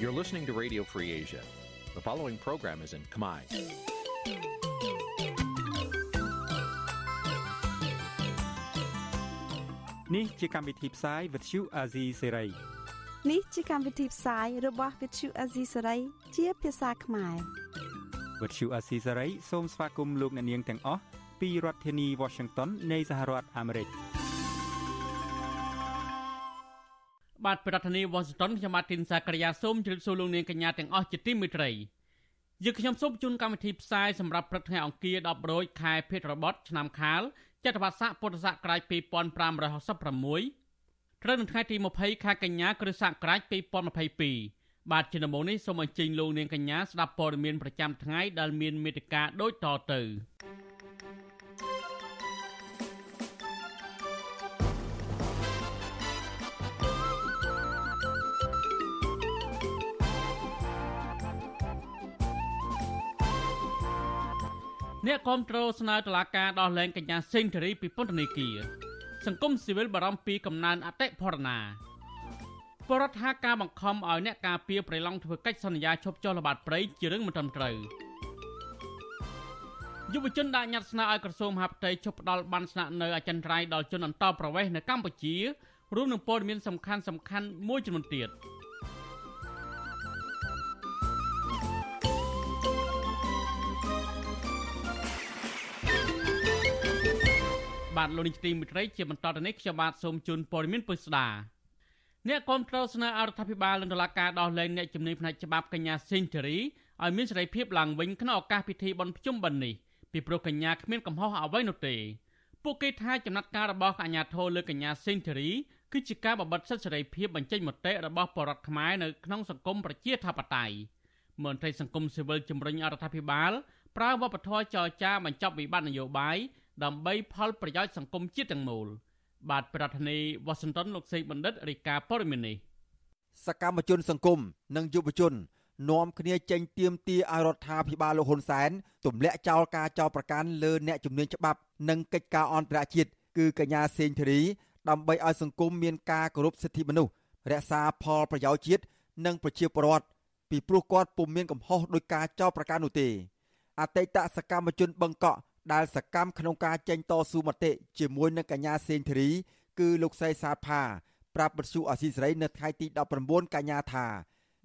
You're listening to Radio Free Asia. The following program is in Khmer. Nǐ chi càm bi tiệp xáy vệt chiu a zì sê ray នេះជាកម្មវិធីផ្សាយរបស់ Vithu Azisari ជាភាសាខ្មែរ វត្តឈូអាស៊ីសេរីសូមស្វាគមន៍លោកអ្នកនាងទាំងអស់ពីរដ្ឋធានី Washington នៃសហរដ្ឋអាមេរិក បាទប្រធានាធិបតី Washington ខ្ញុំបាទទីនសាករិយាសូមជម្រាបសួរលោកនាងកញ្ញាទាំងអស់ជាទីមេត្រីយើខ្ញុំសូមជូនកម្មវិធីផ្សាយសម្រាប់ព្រឹកថ្ងៃអង្គារ10រោចខែភេទរបត់ឆ្នាំខាលចត្វាស័កពុទ្ធសករាជ2566ត្រូវនៅថ្ងៃទី20ខែកញ្ញាគ្រិស្តសករាជ2022បាទជាដំបូងនេះសូមអញ្ជើញលោកនាងកញ្ញាស្ដាប់ព័ត៌មានប្រចាំថ្ងៃដែលមានមេត្តាដូចតទៅ អ្នកគាំទ្រស្នើតុលាការដោះលែងកញ្ញាសេងធារីពីពន្ធនាគារសង្គមស៊ីវិលបារម្ភពីកំណើនអតិផរណាបរដ្ឋថាការបង្ខំឲ្យអ្នកការពារប្រៃឡង់ធ្វើកិច្ចសន្យាឈប់ចុះល្បាតព្រៃជារឿងមិនត្រឹមត្រូវយុវជនដាក់ញត្តិស្នើឲ្យក្រសួងមហាផ្ទៃឈប់ផ្ដល់បានស្នាក់នៅអចិន្ត្រៃយ៍ដល់ជនអន្តោប្រវេសន៍នៅកម្ពុជារួមនឹងព័ត៌មានសំខាន់សំខាន់មួយចំនួនទៀត បាទលោកនាយកទីមិត្តរីជាបន្តទៅនេះខ្ញុំបាទសូមជូនព័ត៌មានពុស្ដាអ្នកគាំទ្រស្នើអរដ្ឋាភិបាលនិងតុលាការដោះលែងអ្នកជំនាញផ្នែកច្បាប់កញ្ញាសេងធារីឲ្យមានសេរីភាពឡើងវិញក្នុងឱកាសពិធីបុណ្យភ្ជុំបិណ្ឌនេះពីព្រោះកញ្ញាគ្មានកំហុសអ្វីនោះទេពួកគេថាចំណាត់ការរបស់កញ្ញាធរលើកញ្ញាសេងធារីគឺជាការបបិទសិទ្ធិសេរីភាពបញ្ចេញមតិរបស់បរដ្ឋខ្មែរនៅក្នុងសង្គមប្រជាធិបតេយ្យមន្ត្រីសង្គមស៊ីវិលជំរុញអរដ្ឋាភិបាលប្រើវប្បធម៌ចរចាបញ្ចប់វិបត្តិនយោបាយ ដើម្បីផលប្រយោជន៍សង្គមជាតិទាំងមូលបាទប្រធានាធិបតីវ៉ាស៊ីនតោនលោកសេកបណ្ឌិតរាយការណ៍ព័ត៌មាននេះសកម្មជនសង្គមនិងយុវជននាំគ្នាចេញទៀមទាឲ្យរដ្ឋាភិបាលលោកហ៊ុនសែនទម្លាក់ចោលការចោទប្រកាន់លើអ្នកជំនាញច្បាប់និងកិច្ចការអន្តរជាតិគឺកញ្ញាសេងធារីដើម្បីឲ្យសង្គមមានការគោរពសិទ្ធិមនុស្សរក្សាផលប្រយោជន៍ជាតិនិងប្រជាពលរដ្ឋពីព្រោះគាត់ពុំមានកំហុសដោយការចោទប្រកាន់នោះទេអតីតសកម្មជនបឹងកក់ ដែលសកម្មក្នុងការចេញតស៊ូមតិជាមួយនឹងកញ្ញាសេងធារី គឺលោកស្រីសាផាប្រាប់បទសុអសីសេរីនៅថ្ងៃទី19កញ្ញាថា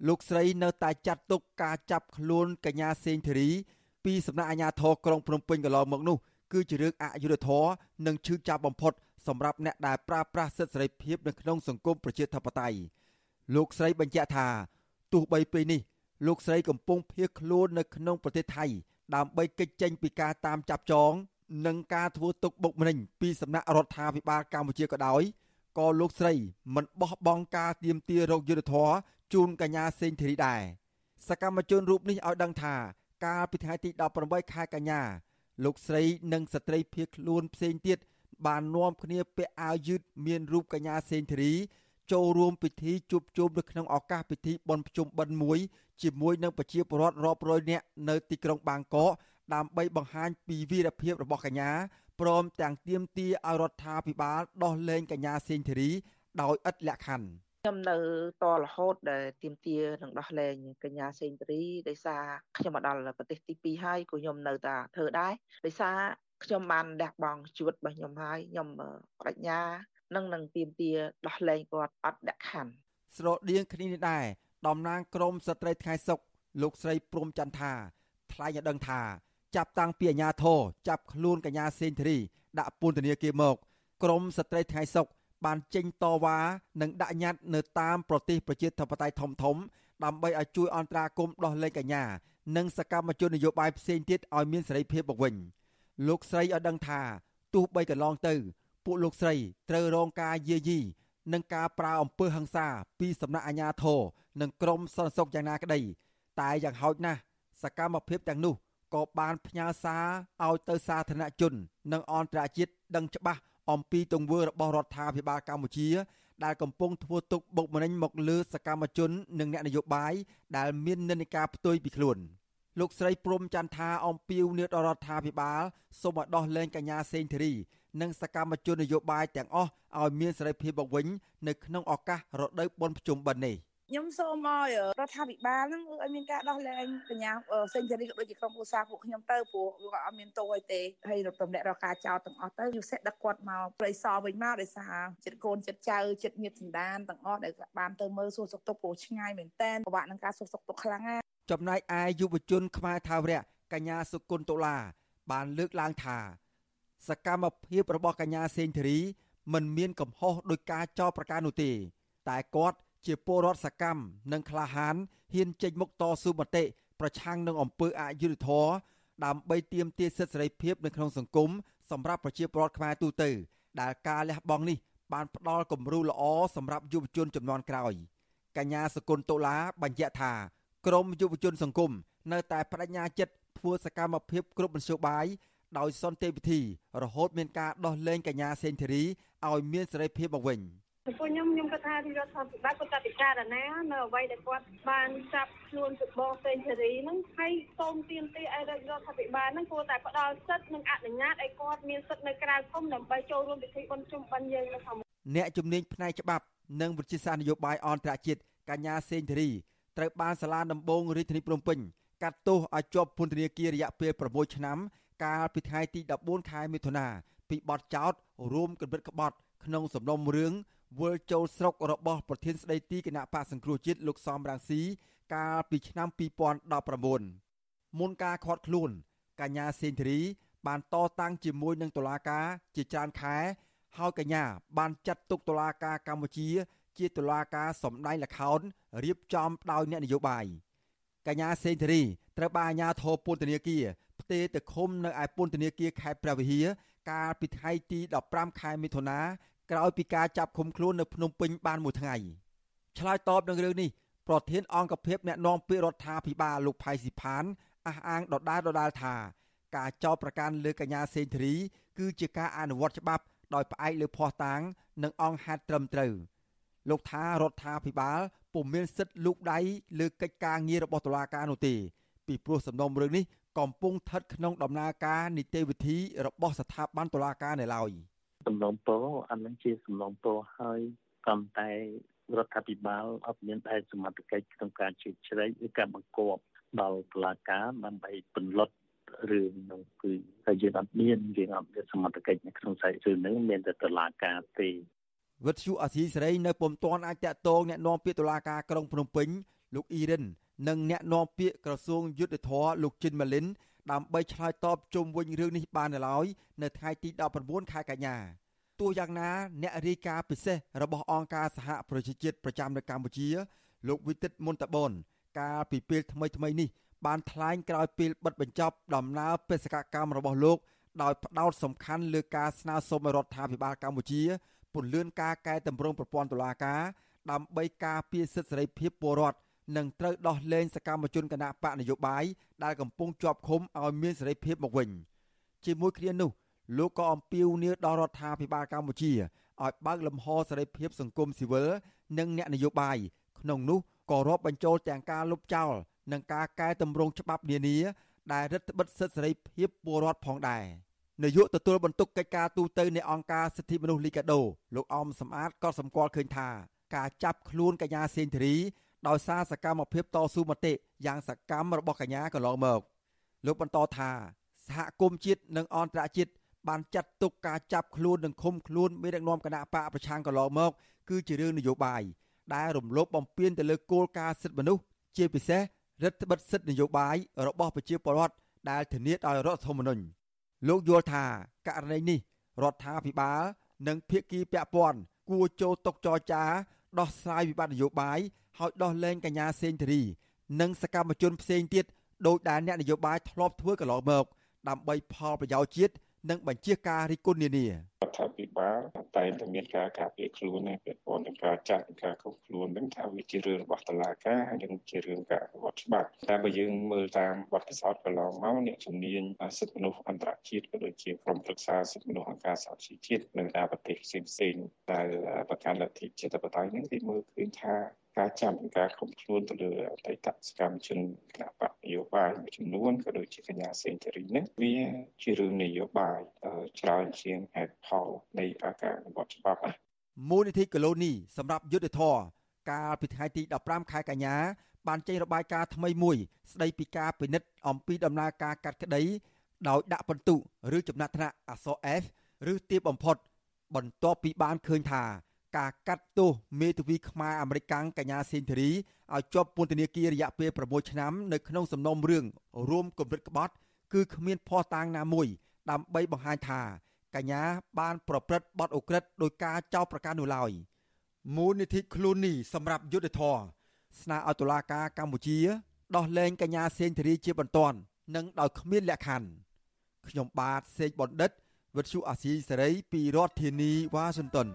លោកស្រីនៅតែចាត់ទុកការចាប់ខ្លួនកញ្ញាសេងធារី ពីសំណាក់អាជ្ញាធរក្រុងភ្នំពេញកន្លងមកនោះគឺជារឿងអយុត្តិធម៌និងឈឺចាប់បំផុតសម្រាប់អ្នកដែលប្រើប្រាស់សិទ្ធិសេរីភាពនៅក្នុងសង្គមប្រជាធិបតេយ្យលោកស្រីបញ្ជាក់ថាទោះបីពេលនេះលោកស្រីកំពុងភៀសខ្លួននៅក្នុងប្រទេសថៃ ដើម្បីកិច្ចចេញពីការតាមចាប់ចង និងការធ្វើទុកបុកម្នេញពីសំណាក់រដ្ឋាភិបាលកម្ពុជាក៏ដោយក៏លោកស្រីមិនបោះបង់ការទៀមទារោគយុទ្ធធរជូនកញ្ញាសេងធីរីដែរសកម្មជនរូបនេះឲ្យដឹងថាកាលពីថ្ងៃទី18ខែកញ្ញាលោកស្រីនិងស្ត្រីភៀសខ្លួនផ្សេងទៀតបាននាំគ្នាពាក់អាវយឺតមានរូបកញ្ញាសេងធីរី ចូលរួមពិធីជួបជុំនៅក្នុងឱកាសពិធីបុណ្យភ្ជុំបិណ្ឌមួយជាមួយនឹងប្រជាពលរដ្ឋរាប់រយនាក់នៅទីក្រុងបាងកកដើម្បីបង្ហាញពីវីរភាពរបស់កញ្ញាព្រមទាំងទាមទារឲ្យរដ្ឋាភិបាលដោះលែងកញ្ញាសេងធីរីដោយឥតលក្ខខណ្ឌខ្ញុំនៅតរហូតដែលទៀមទានឹងដោះលែងកញ្ញាសេងធារីដោយសារខ្ញុំមកដល់ប្រទេសទី2ហើយក៏ខ្ញុំនៅតែធ្វើដែរដោយសារខ្ញុំបានលះបង់ជីវិតរបស់ខ្ញុំហើយខ្ញុំបដិញ្ញា នឹងនឹងទៀមទាដោះលែងគាត់អត់ដាក់ខណ្ឌស្រដៀងគ្នានេះដែរតំណាងក្រមស្ត្រីថ្ងៃសុកលោកស្រីព្រំចន្ទថាថ្លែងឲ្យដឹងថា ចាប់តាំងពីអាញាធរចាប់ខ្លួនកញ្ញាសេនធរីដាក់ពន្ធនាគារមកក្រមស្ត្រីថ្ងៃសុកបានចេញតវ៉ានិងដាក់ញត្តិនៅតាមប្រទេសប្រជាធិបតេយ្យធំធំដើម្បីឲ្យជួយអន្តរាគមន៍ដោះលែងកញ្ញានិងសកម្មជននយោបាយផ្សេងទៀតឲ្យមានសេរីភាពមកវិញលោកស្រីឲ្យដឹងថាទោះបីកន្លងទៅ ពួកលោកស្រីត្រូវរងការយាយីនិងការប្រើអំពើហិង្សាពីសំណាក់អាជ្ញាធរនិងក្រមសន្តិសុខយ៉ាងណាក្តី តែយ៉ាងហោចណាស់សកម្មភាពទាំងនោះក៏បានផ្ញើសារឲ្យទៅសាធារណជន និងអន្តរជាតិដឹងច្បាស់អំពីទង្វើរបស់រដ្ឋាភិបាលកម្ពុជា ដែលកំពុងធ្វើទុកបុកម្នេញមកលើសកម្មជន និងអ្នកនយោបាយដែលមាននិន្នាការផ្ទុយពីខ្លួន លោកស្រីព្រំចន្ទថាអំពីវនីតរដ្ឋាភិបាលសូមឲ្យដោះលែងកញ្ញាសេងធារីនិងសកម្មជននយោបាយទាំងអស់ឲ្យមានសេរីភាពមកវិញនៅក្នុងឱកាសរដូវបុណ្យភ្ជុំបិណ្ឌនេះខ្ញុំសូមឲ្យរដ្ឋាភិបាលហ្នឹងឲ្យមានការដោះលែងកញ្ញាសេនជូរីក៏ដូចជាក្រុមគ្រួសារពួកខ្ញុំទៅព្រោះគាត់អត់មានទោសអីទេហើយរំលែករកការចោទទាំងអស់ទៅយុសិដឹកគាត់មកប្រៃសរវិញមកដោយសារចិត្តកូនចិត្តចៅចិត្តញាតិសន្តានទាំងអស់ដែលបានទៅមើលសួរសុខទុក្ខព្រោះឆ្ងាយមែនតើពិបាកនឹងការសួរសុខទុក្ខខ្លាំងណាស់ ចំណែកឯយុវជនខ្មែរថាវរៈកញ្ញាសុគន្ធតុលា បានលើកឡើងថា សកម្មភាពរបស់កញ្ញាសេងធីរី មិនមានកំហុសដោយការចោទប្រកាន់នោះទេ តែគាត់ជាពលរដ្ឋសកម្មនិងក្លាហានហ៊ានចេញមុខតស៊ូមតិប្រឆាំងនឹងអំពើអយុត្តិធម៌ដើម្បីទាមទារសិទ្ធិសេរីភាពនៅក្នុងសង្គមសម្រាប់ប្រជាពលរដ្ឋខ្មែរទូទៅ ដែលការលះបង់នេះបានផ្ដល់គំរូល្អសម្រាប់យុវជនចំនួនក្រោយកញ្ញាសកុនតុលាបញ្ជាក់ថា ក្រមយុវជនសង្គមនៅតែបដិញ្ញាចិត្តធ្វើសកម្មភាពគ្រប់មធ្យោបាយដោយសន្តិវិធីរហូតមានការដោះលែងកញ្ញាសេងធីរីឲ្យមានសេរីភាពមកវិញចំពោះខ្ញុំខ្ញុំគិតថារដ្ឋាភិបាលគាត់ពិចារណានៅអ្វីដែលគាត់បានចាប់ខ្លួនពីបងសេងធីរីហ្នឹងហើយសូមទាមទារឲ្យរដ្ឋាភិបាលហ្នឹងគួរតែផ្ដល់សិទ្ធិនិងអនុញ្ញាតឲ្យគាត់មានសិទ្ធិនៅក្រៅភូមិដើម្បីចូលរួមពិធីបុណ្យជុំបិណ្ឌយើងនៅខាងអ្នកជំនាញផ្នែកច្បាប់និងវិទ្យាសាស្ត្រនយោបាយអន្តរជាតិកញ្ញាសេងធីរី ត្រូវបានសាលាដំបងរាជធានីភ្នំពេញកាត់ទោសឲ្យជាប់ពន្ធនាគាររយៈពេល6ឆ្នាំ កាលពីថ្ងៃទី14ខែមិថុនាពីបទចោទរួមគំនិតក្បត់ក្នុងសំណុំរឿងវិលចូលស្រុករបស់ប្រធានស្ដីទីគណៈបកសង្គ្រោះជាតិលោកសំរងស៊ីកាលពីឆ្នាំ2019មុនការខាត់ខ្លួនកញ្ញាសេនធរីបានតតាំងជាមួយនឹងតុលាការជាច្រើនខែហើយកញ្ញាបានចាត់ទុកតុលាការកម្ពុជា ជាតុលាការសម្ដែងល្ខោនរៀបចំដោយអ្នកនយោបាយកញ្ញាសេនធរីត្រូវបានអាជ្ញាធរពន្ធនាគារផ្ទេរទៅឃុំនៅឯពន្ធនាគារខេត្តព្រះវិហារកាលពីថ្ងៃទី15ខែមិថុនាក្រោយពីការចាប់ឃុំខ្លួននៅភ្នំពេញបានមួយថ្ងៃឆ្លើយតបនឹងរឿងនេះប្រធានអង្គភិបអ្នកណែនាំពាក្យរដ្ឋាភិបាលលោកផៃស៊ីផានអះអាងដដែលដដែលថា ការចោទប្រកាន់លើកញ្ញាសេងធារី គឺជាការអនុវត្តច្បាប់ដោយផ្អែកលើភ័ស្តុតាង និងអង្គហេតុត្រឹមត្រូវ លោកថារដ្ឋាភិបាលពុំមានសិទ្ធិលូកដៃលើកិច្ចការងាររបស់តុលាការនោះទេពីព្រោះសំណុំរឿងនេះកំពុងស្ថិតក្នុងដំណើរការនីតិវិធីរបស់ស្ថាប័នតុលាការនៅឡើយ។សំណុំពរអានឹងជាសំណុំពរហើយក៏តែរដ្ឋាភិបាលអត់មានដែរសមត្ថកិច្ចក្នុងការជិះជ្រែកឬការបង្គាប់ដល់តុលាការដើម្បីពន្លត់រឿងនោះគឺតែយើងអត់មានយើងអត់មានសមត្ថកិច្ចនៅក្នុងសាច់រឿងនេះមានតែតុលាការទេ វិទ្យុអាស៊ីសេរីនៅពុំទាន់អាចតាក់ទងអ្នកនាំពាក្យតុលាការក្រុងភ្នំពេញលោកអ៊ីរិននិងអ្នកនាំពាក្យក្រសួងយុទ្ធភ័ពលោកជិនម៉ាលីនដើម្បីឆ្លើយតបជុំវិញរឿងនេះបាននៅឡើយនៅថ្ងៃទី19ខែកញ្ញាទោះយ៉ាងណាអ្នករាយការណ៍ពិសេសរបស់អង្គការសហប្រជាជាតិប្រចាំនៅកម្ពុជា លោកវិទិតមុនតបនកាលពីពេលថ្មីថ្មីនេះបានថ្លែងក្រោយពេលបិទបញ្ចប់ដំណើរបេសកកម្មរបស់លោកដោយផ្ដោតសំខាន់លើការស្នើសុំរដ្ឋាភិបាលកម្ពុជា ពន្យាការកែតម្រង់ប្រព័ន្ធតុលាការដើម្បីការពារសិទ្ធិសេរីភាពពលរដ្ឋនិងត្រូវដោះលែងសកម្មជនគណៈបកនយោបាយដែលកំពុងជាប់ឃុំឲ្យមានសេរីភាពមកវិញជាមួយគ្នានោះលោកក៏អំពាវនាវដល់រដ្ឋាភិបាលកម្ពុជាឲ្យបើកលំហសេរីភាពសង្គមស៊ីវិលនិងអ្នកនយោបាយក្នុងនោះក៏រាប់បញ្ចូលទាំងការលុបចោលនិងការកែតម្រង់ច្បាប់នានាដែលរដ្ឋបិទសិទ្ធិសេរីភាពពលរដ្ឋផងដែរ នាយកទទួលបន្ទុកកិច្ចការទូតទៅនៃអង្គការសិទ្ធិមនុស្សលីកាដូលោកអមសំអាតក៏សម្គាល់ឃើញថាការចាប់ខ្លួនកញ្ញាសេនធរីដោយសារសកម្មភាពតស៊ូមតិយ៉ាងសកម្មរបស់កញ្ញាកន្លងមកលោកបន្តថាសហគមន៍ជាតិនិងអន្តរជាតិបានចាត់ទុកការចាប់ខ្លួននិងឃុំខ្លួនមេដឹកនាំគណៈបកប្រឆាំងកន្លងមក គឺជារឿងនយោបាយដែលរំលោភបំពានទៅលើគោលការណ៍សិទ្ធិមនុស្សជាពិសេសរដ្ឋបិទសិទ្ធិនយោបាយរបស់ប្រជាពលរដ្ឋដែលធានាដោយរដ្ឋធម្មនុញ្ញ លោកយល់ថាករណីនេះរដ្ឋាភិបាលនិងភាគីពាក់ព័ន្ធគួរចូលតុចរចាដោះស្រាយវិបត្តិនយោបាយហើយដោះលែងកញ្ញាសេងធារី និងសកម្មជនផ្សេងទៀតដោយដែលអ្នកនយោបាយធ្លាប់ធ្វើកន្លងមកដើម្បីផលប្រយោជន៍ជាតិ និងបញ្ជាការរិះគន់នានារដ្ឋាភិបាលតែតែមានការការពារខ្លួនឯពាក់ព័ន្ធនឹងការចាត់ការគ្រប់ខ្លួននឹងថាវាជារឿងរបស់តុលាការហើយនឹងជារឿងការអនុវត្តច្បាប់តែបើយើងមើលតាមបទពិសោធន៍កន្លងមកអ្នកជំនាញសិទ្ធិមនុស្សអន្តរជាតិក៏ដូចជាក្រុមប្រឹក្សាសិទ្ធិមនុស្សអង្គការសហជីវជាតិនិងតាមប្រទេសផ្សេងៗដែលប្រកាន់លទ្ធិជាតិបតៃនឹងគេមើលឃើញថា ការចាប់ការខំខ្លួនទៅលើអតីតសកម្មជនគណៈបកនយោបាយមួយចំនួនក៏ដូចជាកញ្ញាសេងធារីនេះវាជារឿងនយោបាយច្រើនជាងហេតុផលនៃការអនុវត្តច្បាប់មូលនិធិកូឡូនីសម្រាប់យុទ្ធធរកាលពីថ្ងៃទី15ខែកញ្ញាបានចេញរបាយការណ៍ថ្មីមួយ ស្ដីពីការពិនិត្យអំពីដំណើរការកាត់ក្តីដោយដាក់បន្ទុកឬចំណាត់ថ្នាក់អក្សរ F ឬទាបបំផុត បន្ទាប់ពីបានឃើញថា ការកាត់ទោសមេធាវីខ្មែរអាមេរិកកាំងកញ្ញាសេនធីរីឲ្យជាប់ពន្ធនាគាររយៈពេល6ឆ្នាំនៅក្នុងសំណុំរឿងរួមគំរិតក្បត់ គឺគ្មានភ័ស្តុតាងណាមួយដើម្បីបង្ហាញថាកញ្ញាបានប្រព្រឹត្តបទឧក្រិដ្ឋដោយការចោទប្រកាន់នោះឡើយមូលនិធិខ្លួននេះសម្រាប់យុទ្ធធរស្នើឲ្យតុលាការកម្ពុជាដោះលែងកញ្ញាសេងធារីជាបន្ទាន់និងដោយគ្មានលក្ខខណ្ឌខ្ញុំបាទសេកបណ្ឌិតវិទ្យុអាស៊ីសេរីពីរដ្ឋធានីវ៉ាស៊ីនតោន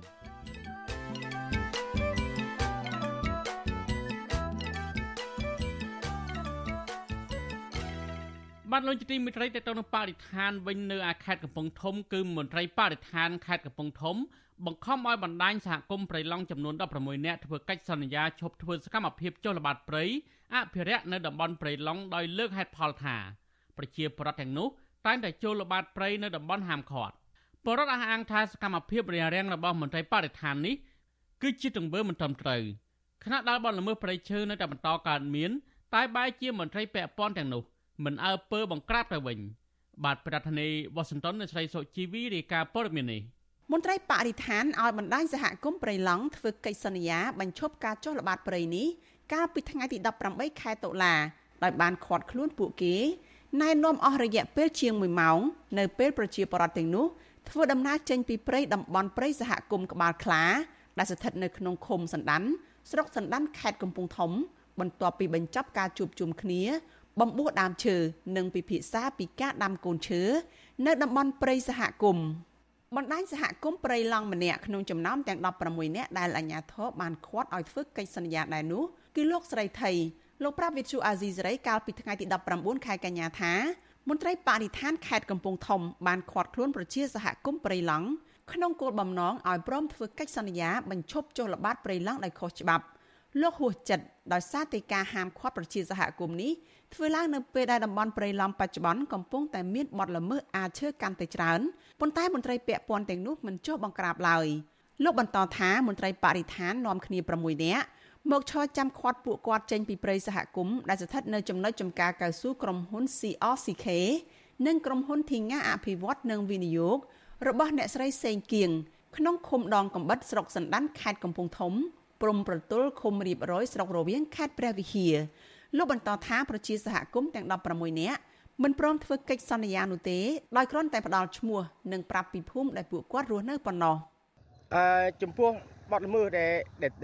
បានលោកទីមិត្តរីទៅទៅនឹងបរិស្ថានវិញនៅអាខេត្តកំពង់ធំគឺមន្ត្រីបរិស្ថានខេត្តកំពង់ធំបង្ខំឲ្យបណ្ដាញសហគមន៍ព្រៃឡង់ចំនួន16នាក់ធ្វើកិច្ចសន្យាឈប់ធ្វើសកម្មភាពចុះល្បាតព្រៃអភិរក្សនៅតំបន់ព្រៃឡង់ដោយលើកហេតុផលថាប្រជាពលរដ្ឋទាំងនោះតែងតែចូលល្បាតព្រៃនៅតំបន់ហាមឃាត់ពលរដ្ឋអះអាងថាសកម្មភាពរារាំងរបស់មន្ត្រីបរិស្ថាននេះគឺជាទង្វើមិនត្រឹមត្រូវខណៈដែលបទល្មើសព្រៃឈើនៅតែបន្តកើតមានតែបែរជាមន្ត្រីពាក់ព័ន្ធទាំងនោះ មិនអើពើបង្ក្រាបទៅវិញ បាទប្រធានាធិបតីវ៉ាស៊ីនតោននៃស្រីសុជីវីរាយការណ៍ព័ត៌មាននេះមន្ត្រីបរិស្ថានឲ្យបណ្ដាញសហគមន៍ព្រៃឡង់ធ្វើកិច្ចសន្យាបញ្ឈប់ការចុះល្បាតព្រៃនេះកាលពីថ្ងៃទី18ខែតុលាដោយបានឃាត់ខ្លួនពួកគេណែនាំអស់រយៈពេលជាង1ម៉ោងនៅពេលប្រជាពលរដ្ឋទាំងនោះធ្វើដំណើរចេញពីព្រៃតំបន់ព្រៃសហគមន៍ក្បាលខ្លាដែលស្ថិតនៅក្នុងឃុំសណ្ដានស្រុកសណ្ដានខេត្តកំពង់ធំបន្ទាប់ពីបញ្ចប់ការជួបជុំគ្នា បំពោះដើមឈើនិងពិភាក្សាពីការដាំកូនឈើនៅតំបន់ព្រៃសហគមន៍បណ្ដាញសហគមន៍ព្រៃឡង់ម្នាក់ក្នុងចំណោមទាំង16នាក់ដែលអាជ្ញាធរបានឃាត់ឲ្យធ្វើកិច្ចសន្យាដែរនោះគឺលោកស្រីថៃលោកប្រាប់វិទ្យុអាស៊ីសេរីកាលពីថ្ងៃទី19ខែកញ្ញាថាមន្ត្រីបរិស្ថានខេត្តកំពង់ធំបានឃាត់ខ្លួនប្រជាសហគមន៍ព្រៃឡង់ក្នុងគោលបំណងឲ្យព្រមធ្វើកិច្ចសន្យាបញ្ឈប់ចុះល្បាតព្រៃឡង់ដោយខុសច្បាប់លោកហួសចិត្តដោយសារតែការហាមឃាត់ប្រជាសហគមន៍នេះ ធ្វើឡើងនៅពេលដែលតំបន់ព្រៃឡង់បច្ចុប្បន្នកំពុងតែមានបទល្មើសអាឈើកាន់តែច្រើនប៉ុន្តែមន្ត្រីពាក់ព័ន្ធទាំងនោះមិនចុះបង្ក្រាបឡើយលោកបន្តថាមន្ត្រីបរិស្ថាននាំគ្នា6នាក់មកឈរចាំឃាត់ពួកគាត់ចេញពីព្រៃសហគមន៍ដែលស្ថិតនៅចំណុចចំការកៅស៊ូក្រុមហ៊ុន CRCK និងក្រុមហ៊ុនធីងាអភិវឌ្ឍនិងវិនិយោគរបស់អ្នកស្រីសេងគៀងក្នុងឃុំដងកំបិតស្រុកសណ្ដានខេត្តកំពង់ធំព្រំប្រទល់ឃុំរៀបរយស្រុករវៀងខេត្តព្រះវិហារ លោកបន្តថាប្រជាសហគមន៍ទាំង16នាក់មិនព្រមធ្វើកិច្ចសន្យានោះទេដោយគ្រាន់តែផ្ដាល់ឈ្មោះនិងប្រាប់ពីភូមិដែលពួកគាត់រស់នៅប៉ុណ្ណោះអឺចំពោះបទល្មើសដែល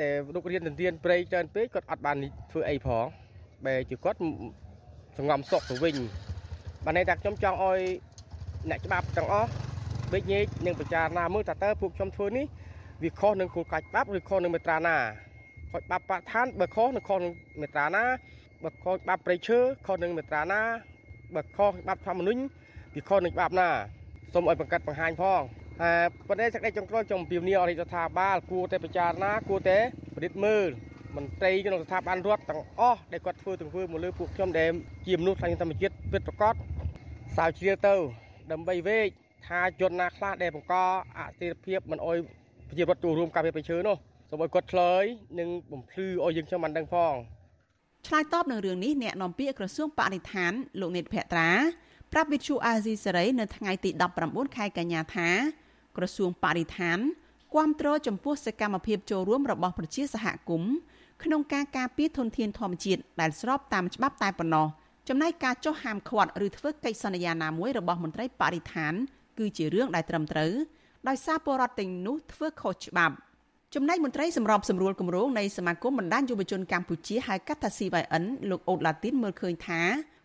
ដែលលោករៀនទន្ទានព្រៃច្រើនពេកគាត់អត់បានធ្វើអីផងបែរជាគាត់សងំសុកទៅវិញបានន័យថាខ្ញុំចង់ឲ្យអ្នកច្បាប់ទាំងអស់បេកញែកនិងពិចារណាមើលថាតើពួកខ្ញុំធ្វើនេះវាខុសនឹងគោលការណ៍ច្បាប់ឬខុសនឹងមេត្រាណាខុសច្បាប់បរិស្ថានបើខុសនឹងខុសនឹងមេត្រាណា បើខុសច្បាប់ព្រៃឈើខុសនឹងមេត្រាណាបើខុសច្បាប់ធម្មនុញ្ញវាខុសនឹងច្បាប់ណាសូមឲ្យបង្កាត់បង្ហាញផងហើយប៉ុន្តែសេចក្តីចុងក្រោយចំពីនីអរិយរដ្ឋាភិបាលគួរតែពិចារណាគួរតែពិនិត្យមើលមន្ត្រីក្នុងស្ថាប័នរដ្ឋទាំងអស់ដែលគាត់ធ្វើទាំងធ្វើមកលើពួកខ្ញុំដែលជាមនុស្សផ្នែកធម្មជាតិពិតប្រាកដស្រាវជ្រាវទៅ ដើម្បីវេកថាជនណាខ្លះដែលបង្កអស្ថិរភាពមិនអោយប្រជាពលរដ្ឋចូលរួមការពារប្រឈើនោះសូមឲ្យគាត់ឆ្លើយនិងបំភ្លឺឲ្យយើងខ្ញុំបានដឹងផង ឆ្លើយតបនឹងរឿងនេះអ្នកនាំពាក្យក្រសួងបរិស្ថានលោកនេតភក្ត្រាប្រាប់វិទ្យុអាស៊ីសេរីនៅថ្ងៃទី19ខែកញ្ញាថាក្រសួងបរិស្ថានគាំទ្រចំពោះសកម្មភាពចូលរួមរបស់ប្រជាសហគមន៍ក្នុងការការពារធនធានធម្មជាតិដែលស្របតាមច្បាប់តែប៉ុណ្ណោះចំណែកការចុះហាមឃាត់ឬធ្វើកិច្ចសន្យាណាមួយរបស់មន្ត្រីបរិស្ថាន គឺជារឿងដែលត្រឹមត្រូវដោយសារពលរដ្ឋទាំងនោះធ្វើខុសច្បាប់ ចំណែកមន្ត្រីសម្របសម្រួលគម្រោងនៃសមាគមបណ្ដាញយុវជនកម្ពុជាហៅកាត់ថា CYN លោកអូតឡាទីនមើលឃើញថា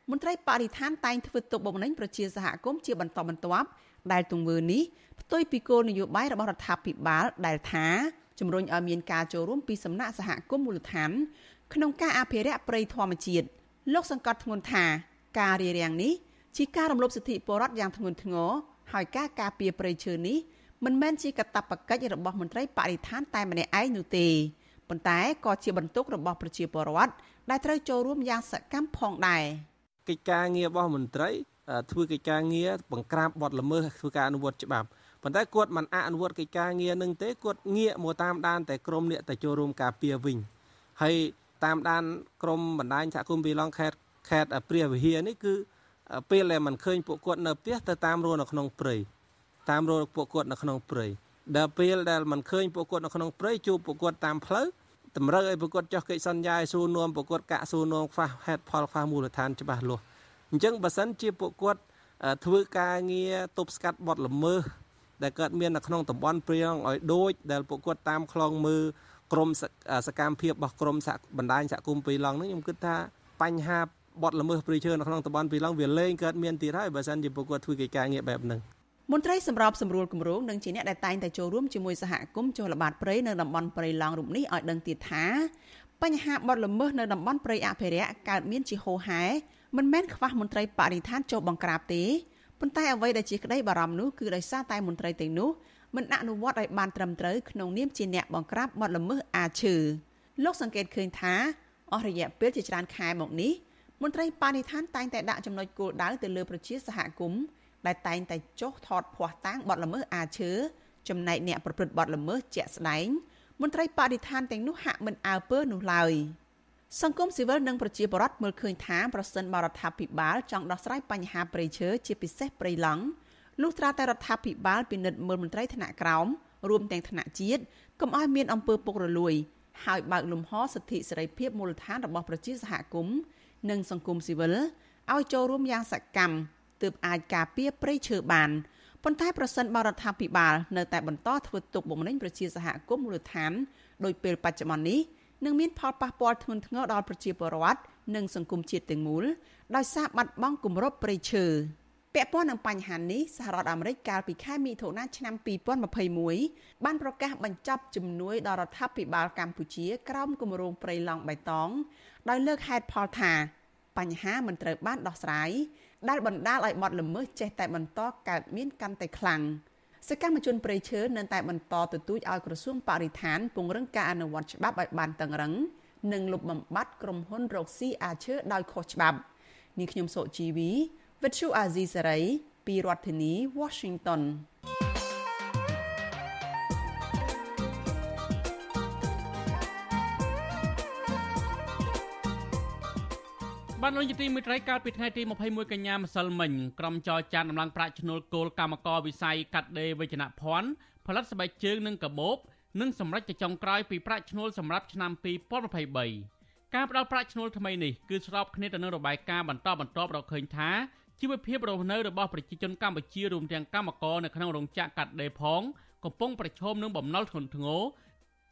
មន្ត្រីបរិស្ថានតែងធ្វើទុកបុកម្នេញប្រជាសហគមន៍ជាបន្តបន្ទាប់ដែលទង្វើនេះផ្ទុយពីគោលនយោបាយរបស់រដ្ឋាភិបាលដែលថាជំរុញឲ្យមានការចូលរួមពីសំណាក់សហគមន៍មូលដ្ឋានក្នុងការអភិរក្សព្រៃធម្មជាតិលោកសង្កត់ធ្ងន់ថាការរារាំងនេះជាការរំលោភសិទ្ធិពលរដ្ឋយ៉ាងធ្ងន់ធ្ងរហើយការការពារព្រៃឈើនេះ មិនមែនជាកាតព្វកិច្ចរបស់មន្ត្រីបរិស្ថានតែម្នាក់ឯងនោះទេប៉ុន្តែក៏ជាបន្ទុករបស់ប្រជាពលរដ្ឋដែលត្រូវចូលរួមយ៉ាងសកម្មផងដែរកិច្ចការងាររបស់មន្ត្រីធ្វើកិច្ចការងារបង្ក្រាបបទល្មើសធ្វើការអនុវត្តច្បាប់ប៉ុន្តែគាត់មិនអនុវត្តកិច្ចការងារនឹងទេគាត់ងាកមកតាមដានតែក្រុមអ្នកទៅចូលរួមការពារវិញហើយតាមដានក្រមបណ្ដាញសហគមន៍ពីឡង់ខេតខេតព្រះវិហារនេះគឺពេលដែលมันឃើញពួកគាត់នៅផ្ទះទៅតាមរស់នៅក្នុងព្រៃ តាមរស់ពួកគាត់នៅក្នុងព្រៃដល់ពេលដែលมันឃើញពួកគាត់នៅក្នុងព្រៃជួបពួកគាត់តាមផ្លូវតម្រូវឲ្យពួកគាត់ចោះកិច្ចសន្យាឲ្យសួរនាំពួកគាត់កាក់សួរនាំខ្វះហេតុផលខ្វះមូលដ្ឋានច្បាស់លាស់អញ្ចឹងបើសិនជាពួកគាត់ធ្វើការងារទប់ស្កាត់បទល្មើសដែលកើតមាននៅក្នុងតំបន់ព្រៀងឲ្យដូចដែលពួកគាត់តាមខ្លងមើលក្រមសកម្មភាពរបស់ក្រមបណ្ដាញសហគមន៍ពីឡង់នេះខ្ញុំគិតថាបញ្ហាបទល្មើសព្រៃឈើនៅក្នុងតំបន់ពីឡង់វាលែងកើតមានទៀតហើយបើសិនជាពួកគាត់ធ្វើកិច្ចការងារបែបហ្នឹង មន្ត្រីសម្របសម្រួលគម្រោងនិងជាអ្នកដែលតែងតែចូលរួមជាមួយសហគមន៍ចុះល្បាតព្រៃនៅតំបន់ព្រៃឡង់រូបនេះឲ្យដឹងទៀតថាបញ្ហាបទល្មើសនៅតំបន់ព្រៃអភិរក្សកើតមានជាហូរហែមិនមែនខ្វះមន្ត្រីបរិស្ថានចុះបង្ក្រាបទេប៉ុន្តែអ្វីដែលជាក្តីបារម្ភនោះគឺដោយសារតែមន្ត្រីទាំងនោះមិនអនុវត្តឲ្យបានត្រឹមត្រូវក្នុងនាមជាអ្នកបង្ក្រាបបទល្មើសអាឈើលោកសង្កេតឃើញថាអស់រយៈពេលជាច្រើនខែមកនេះមន្ត្រីបរិស្ថានតែងតែដាក់ចំណុចគោលដៅទៅលើប្រជាសហគមន៍ ដែលតែងតែចុះថតភ័ស្តុតាងបទល្មើសអាឈើចំណែកអ្នកប្រព្រឹត្តបទល្មើសជាក់ស្ដែងមន្ត្រីបរិស្ថានទាំងនោះហាក់មិនអើពើនោះឡើយសង្គមស៊ីវិលនិងប្រជាពលរដ្ឋមើលឃើញថាប្រសិនបរដ្ឋាភិបាលចង់ដោះស្រាយបញ្ហាព្រៃឈើជាពិសេសព្រៃឡង់លុះត្រាតែរដ្ឋាភិបាលពិនិត្យមើលមន្ត្រីថ្នាក់ក្រោមរួមទាំងថ្នាក់ជាតិកុំឲ្យមានអំពើពុករលួយហើយបើកលំហសិទ្ធិសេរីភាពមូលដ្ឋានរបស់ប្រជាសហគមន៍និងសង្គមស៊ីវិលឲ្យចូលរួមយ៉ាងសកម្ម ទើបអាចការពារព្រៃឈើបានប៉ុន្តែប្រសិនបរដ្ឋាភិបាលនៅតែបន្តធ្វើទុកបុកម្នេញប្រជាសហគមន៍មូលដ្ឋានដោយពេលបច្ចុប្បន្ននេះនឹងមានផលប៉ះពាល់ធ្ងន់ធ្ងរដល់ប្រជាពលរដ្ឋនិងសង្គមជាតិទាំងមូលដោយសារបាត់បង់គម្របព្រៃឈើពាក់ព័ន្ធនឹងបញ្ហានេះសហរដ្ឋអាមេរិកកាលពីខែមិថុនាឆ្នាំ2021បានប្រកាសបញ្ចប់ជំនួយដល់រដ្ឋាភិបាលកម្ពុជាក្រោមគម្រោងព្រៃឡង់បៃតងដោយលើកហេតុផលថាបញ្ហាមិនត្រូវបានដោះស្រាយ ដែលបណ្ដាលឲ្យបទល្មើសចេះតែបន្តកើតមានកាន់តែខ្លាំងសកម្មជនប្រៃឈើនៅតែបន្តទទូចឲ្យក្រសួងបរិស្ថានពង្រឹងការអនុវត្តច្បាប់ឲ្យបានតឹងរឹងនិងលុបបំបាត់ក្រុមហ៊ុនរកស៊ីអាឈើដោយខុសច្បាប់នេះខ្ញុំសុជីវីវិទ្យុអាស៊ីសេរីពីរដ្ឋធានី Washington បានលោកយទីមិត្តរីកាលពីថ្ងៃទី21កញ្ញាម្សិលមិញក្រុមចរចាដំឡើងប្រាក់ឈ្នួលគោលកម្មករវិស័យកាត់ដេរវិជ្ជនភ័ណ្ឌផលិតស្បែកជើងនិងកាបូបនិងសម្រាប់ចចុងក្រោយពីប្រាក់ឈ្នួលសម្រាប់ឆ្នាំ2023ការផ្ដល់ប្រាក់ឈ្នួលថ្មីនេះគឺស្របគ្នាទៅនឹងរបាយការណ៍បន្តបន្ទាប់រកឃើញថាជីវភាពរស់នៅរបស់ប្រជាជនកម្ពុជារួមទាំងកម្មករនៅក្នុងរោងចក្រកាត់ដេរផងកំពុងប្រឈមនឹងបំណុលធ្ងន់ធ្ងរ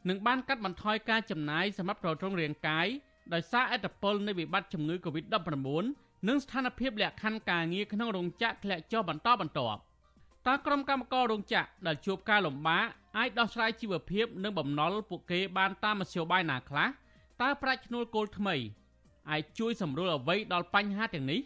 និងបានកាត់បន្ថយការចំណាយសម្រាប់ទ្រទ្រង់រាងកាយ ដោយសារអត្តពលនៃវិបត្តិជំងឺ Covid-19 និងស្ថានភាពលក្ខខណ្ឌការងារក្នុងរោងចក្រធ្លាក់ចុះបន្តបន្ទាប់តើក្រុមកម្មកររោងចក្រដែលជួបការលំបាកអាចដោះស្រាយជីវភាពនិងបំណុលពួកគេបានតាមមធ្យោបាយណាខ្លះតើប្រាក់ឈ្នួលគោលថ្មីអាចជួយសម្រួលអ្វីដល់បញ្ហាទាំងនេះ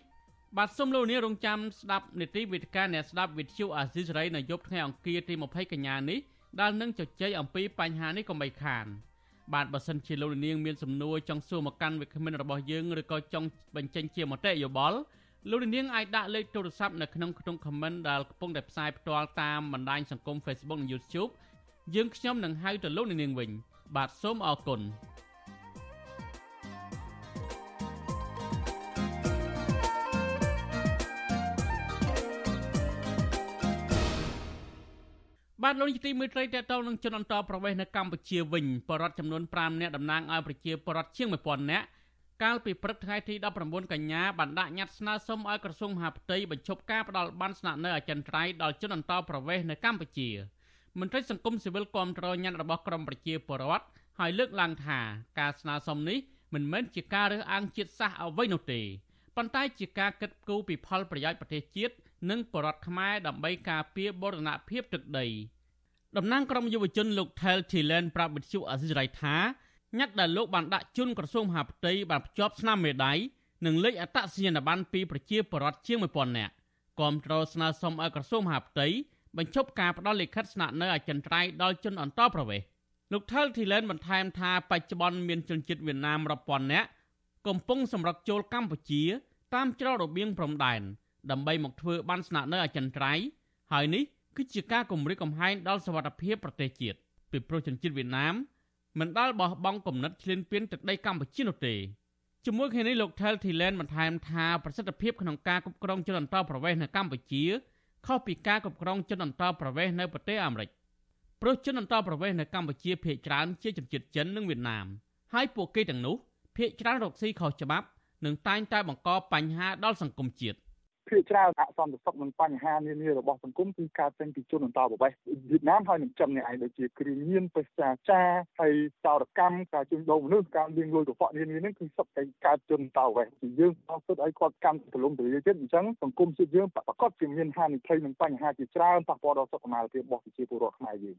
បាទសូមលោកនាងរងចាំស្ដាប់នីតិវិទ្យាអ្នកស្ដាប់វិទ្យុអាស៊ីសេរីនៅយប់ថ្ងៃអង្គារទី20កញ្ញានេះដែលនឹងជជែកអំពីបញ្ហានេះកុំបីខាន។ បាទបើសិនជាលោកនាងមានសំណួរចង់សួរមកកាន់វិក្កាមរបស់យើងឬក៏ចង់បញ្ចេញជាមតិយោបល់លោកនាងអាចដាក់លេខទូរស័ព្ទនៅក្នុងក្នុង comment ដែលកំពុងតែផ្សាយផ្ទាល់តាមបណ្ដាញសង្គម Facebook និង YouTube យើងខ្ញុំនឹងហៅទៅលោកនាងវិញ បាទសូមអរគុណ បាទលោកទីមេត្រីតទៅនឹងជនអន្តរប្រវេសនៅកម្ពុជាវិញបរដ្ឋចំនួន5នាក់តំណាងឲ្យប្រជាពលរដ្ឋជាង1000នាក់កាលពីព្រឹកថ្ងៃទី19កញ្ញាបានដាក់ញត្តិស្នើសុំឲ្យក្រសួងមហាផ្ទៃបញ្ឈប់ការផ្ដាល់បានស្នាក់នៅអចិន្ត្រៃយ៍ដល់ជនអន្តរប្រវេសនៅកម្ពុជាមន្ត្រីសង្គមស៊ីវិលគាំទ្រញត្តិរបស់ក្រមប្រជាពលរដ្ឋហើយលើកឡើងថាការស្នើសុំនេះមិនមែនជាការរើសអើងជាតិសាសន៍អ្វីនោះទេប៉ុន្តែជាការគិតគូរពីផលប្រយោជន៍ប្រទេសជាតិ និងបរដ្ឋខ្មែរដើម្បីការពារបូរណភាពទឹកដីតំណាងក្រមយុវជនលោក Tel Thilen ប្រាប់វិទ្យុអសិរ័យថាញត្តិដែលលោកបានដាក់ជូនក្រសួងមហាផ្ទៃបានភ្ជាប់ស្នាមមេដៃនិងលេខអត្តសញ្ញាណប័ណ្ណពីប្រជាពលរដ្ឋជាង1000នាក់គាំទ្រស្នើសុំឲ្យក្រសួងមហាផ្ទៃបញ្ឈប់ការផ្ដល់លិខិតស្នាក់នៅអចិន្ត្រៃយ៍ដល់ជនអន្តោប្រវេសន៍លោក Tel Thilen បន្ថែមថាបច្ចុប្បន្នមានជនជាតិវៀតណាមរាប់ពាន់នាក់កំពុងសម្រុកចូលកម្ពុជា តាមច្រករបៀងព្រំដែន ដើម្បីមកធ្វើបានស្នាក់នៅអចិន្ត្រៃយ៍ហើយនេះគឺជាការគម្រាមកំហែងដល់សវត្ថិភាពប្រទេសជាតិពីព្រោះជនជាតិវៀតណាមមិនដាល់បោះបង់គំនិតឈ្លានពានទឹកដីកម្ពុជានោះទេជាមួយគ្នានេះលោក Tel Thilen បន្ថែមថាប្រសិទ្ធភាពក្នុងការគ្រប់គ្រងជនអន្តោប្រវេសន៍នៅកម្ពុជាខុសពីការគ្រប់គ្រងជនអន្តោប្រវេសន៍នៅប្រទេសអាមេរិកព្រោះជនអន្តោប្រវេសន៍នៅកម្ពុជាភាគច្រើនជាជនជាតិចិននិងវៀតណាមហើយពួកគេទាំងនោះភាគច្រើនរកស៊ីខុសច្បាប់និងតែងតែបង្កបញ្ហាដល់សង្គមជាតិ ភាគច្រើនអសន្តិសុខនិងបញ្ហានានារបស់សង្គមគឺកើតចេញពីជនអន្តោប្រវេសន៍វៀតណាមហើយនឹងចិននេះឯងដូចជាគ្រឿងញៀនបេសាចាហើយចោរកម្មការជួញដូរមនុស្សការលាងលុយកខ្វក់នានានេះគឺសុទ្ធតែកើតជនអន្តោប្រវេសន៍ពីយើងអត់សុទ្ធឲ្យគាត់កម្មទលំទលាទៀតអញ្ចឹងសង្គមជាតិយើងប្រកាសជាមានហានិភ័យនិងបញ្ហាជាច្រើនប៉ះពាល់ដល់សុខុមាលភាពរបស់ប្រជាពលរដ្ឋខ្មែរយើង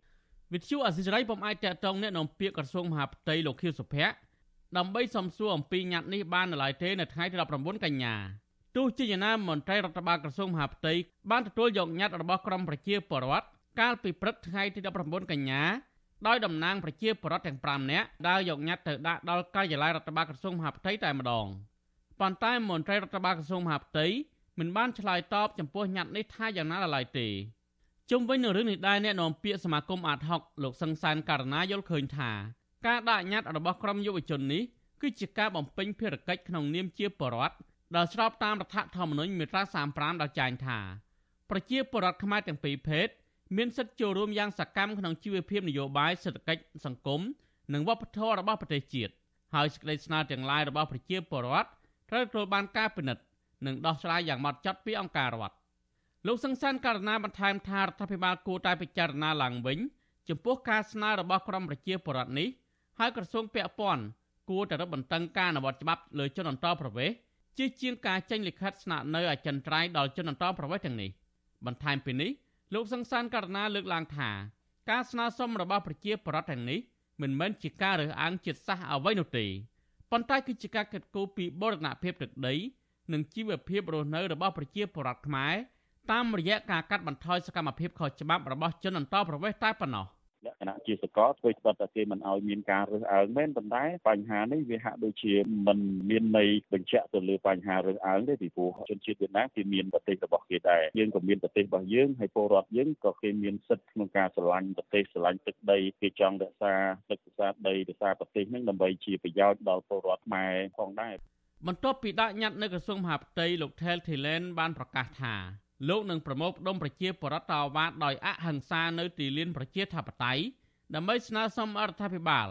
វិទ្យុអសិរ័យពុំអាចតកតងអ្នកនាំពាក្យក្រសួងមហាផ្ទៃលោកខៀវសុភ័ក្រដើម្បីសំសួរអំពីញត្តិនេះបាននៅឡើយទេនៅថ្ងៃទី19កញ្ញា ទោះជាយ៉ាងណាមន្ត្រីរដ្ឋបាលក្រសួងមហាផ្ទៃបានទទួលយកញត្តិរបស់ក្រមប្រជាពលរដ្ឋកាលពីព្រឹកថ្ងៃទី19កញ្ញាដោយតំណាងប្រជាពលរដ្ឋទាំង5នាក់ដើរយកញត្តិទៅដាក់ដល់ការិយាល័យរដ្ឋបាលក្រសួងមហាផ្ទៃតែម្ដងប៉ុន្តែមន្ត្រីរដ្ឋបាលក្រសួងមហាផ្ទៃមិនបានឆ្លើយតបចំពោះញត្តិនេះថាយ៉ាងណាឡើយទេជុំវិញនឹងរឿងនេះដែរអ្នកនាំពាក្យសមាគមអាត60លោកសង្សានករណាយល់ឃើញថាការដាក់ញត្តិរបស់ក្រមយុវជននេះគឺជាការបំពេញភារកិច្ចក្នុងនាមជាបរដ្ឋ ដែលស្របតាមរដ្ឋធម្មនុញ្ញមាត្រា35ដែលចែងថាប្រជាពលរដ្ឋខ្មែរទាំងពីរភេទមានសិទ្ធិចូលរួមយ៉ាងសកម្មក្នុងជីវភាពនយោបាយសេដ្ឋកិច្ចសង្គមនិងវប្បធម៌របស់ប្រទេសជាតិហើយសេចក្តីស្នើទាំងឡាយរបស់ប្រជាពលរដ្ឋត្រូវទទួលបានការពិនិត្យនិងដោះស្រាយយ៉ាងម៉ត់ចត់ពីអង្គការរដ្ឋលោកសង្សានករណីបន្ថែមថារដ្ឋាភិបាលគួរតែពិចារណាឡើងវិញចំពោះការស្នើរបស់ក្រមប្រជាពលរដ្ឋនេះហើយក្រសួងពាក់ព័ន្ធគួរតែរឹតបន្តឹងការអនុវត្តច្បាប់លើជនអន្តោប្រវេសន៍ ជាជាងការចេញលិខិតស្នាក់នៅអចិន្ត្រៃយ៍ដល់ជនអន្តោប្រវេសន៍ទាំងនេះបន្ថែមពីនេះលោកសង្សានករណីលើកឡើងថាការស្នើសុំរបស់ប្រជាពលរដ្ឋទាំងនេះមិនមែនជាការរើសអើងជាតិសាសន៍អ្វីនោះទេប៉ុន្តែគឺជាការកិត្តគូពីបរណភាពទឹកដី និងជីវភាពរស់នៅរបស់ប្រជាពលរដ្ឋខ្មែរតាមរយៈការកាត់បន្ថយសកម្មភាពខុសច្បាប់របស់ជនអន្តោប្រវេសន៍តែប៉ុណ្ណោះ លក្ខណៈជាសកលធ្វើច្បាប់តែគេមិនឲ្យមានការរើសអើងមែនប៉ុន្តែបញ្ហានេះវាហាក់ដូចជាមិនមានន័យបញ្ជាក់ទៅលើបញ្ហារើសអើងទេពីព្រោះជនជាតិវៀតណាមគេមានប្រទេសរបស់គេដែរយើងក៏មានប្រទេសរបស់យើងហើយពលរដ្ឋយើងក៏គេមានសិទ្ធិក្នុងការស្រឡាញ់ប្រទេសស្រឡាញ់ទឹកដីគេចង់រក្សាទឹករក្សាដីរក្សាប្រទេសហ្នឹងដើម្បីជាប្រយោជន៍ដល់ពលរដ្ឋខ្មែរផងដែរបន្ទាប់ពីដាក់ញត្តិនៅក្រសួងមហាផ្ទៃលោក Tel Thilen បានប្រកាសថា លោកនឹងប្រមូលផ្ដុំប្រជាពលរដ្ឋតវ៉ាដោយអហិង្សានៅទីលានប្រជាធិបតេយ្យដើម្បីស្នើសុំរដ្ឋាភិបាល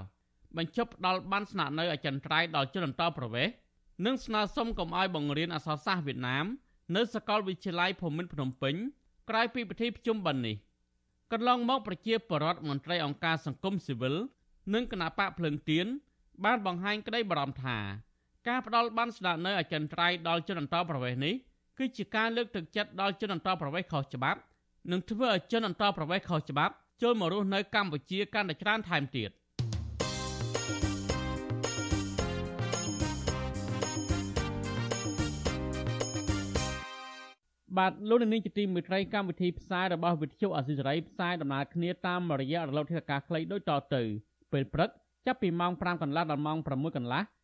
បញ្ចុះផ្ដាល់បានស្នាក់នៅអចិន្ត្រៃយ៍ដល់ជនអន្តោប្រវេសន៍និងស្នើសុំកុំឲ្យបង្រៀនអក្សរសាស្ត្រវៀតណាម នៅសាកលវិទ្យាល័យភូមិន្ទភ្នំពេញក្រោយពីពិធីប្រជុំបិណ្ឌនេះកន្លងមកប្រជាពលរដ្ឋមន្ត្រីអង្គការសង្គមស៊ីវិលនិងគណៈបកភ្លើងទៀនបានបង្ហាញក្តីបារម្ភថា ការផ្ដាល់បានស្នាក់នៅអចិន្ត្រៃយ៍ដល់ជនអន្តោប្រវេសន៍នេះ គឺជាការលើកទឹកចិត្តដល់ជនអន្តោប្រវេសន៍ខុសច្បាប់និងធ្វើឲ្យជនអន្តោប្រវេសន៍ខុសច្បាប់ចូលមករស់នៅកម្ពុជាកាន់តែច្រើនថែមទៀតបាទលោកនាងជាទីមេត្រីកម្មវិធីផ្សាយរបស់វិទ្យុអសិរ័យផ្សាយដំណើរគ្នាតាមរយៈរលកធាតុអាកាសខ្លីដូចតទៅពេលព្រឹកចាប់ពីម៉ោង5កន្លះដល់ម៉ោង6កន្លះ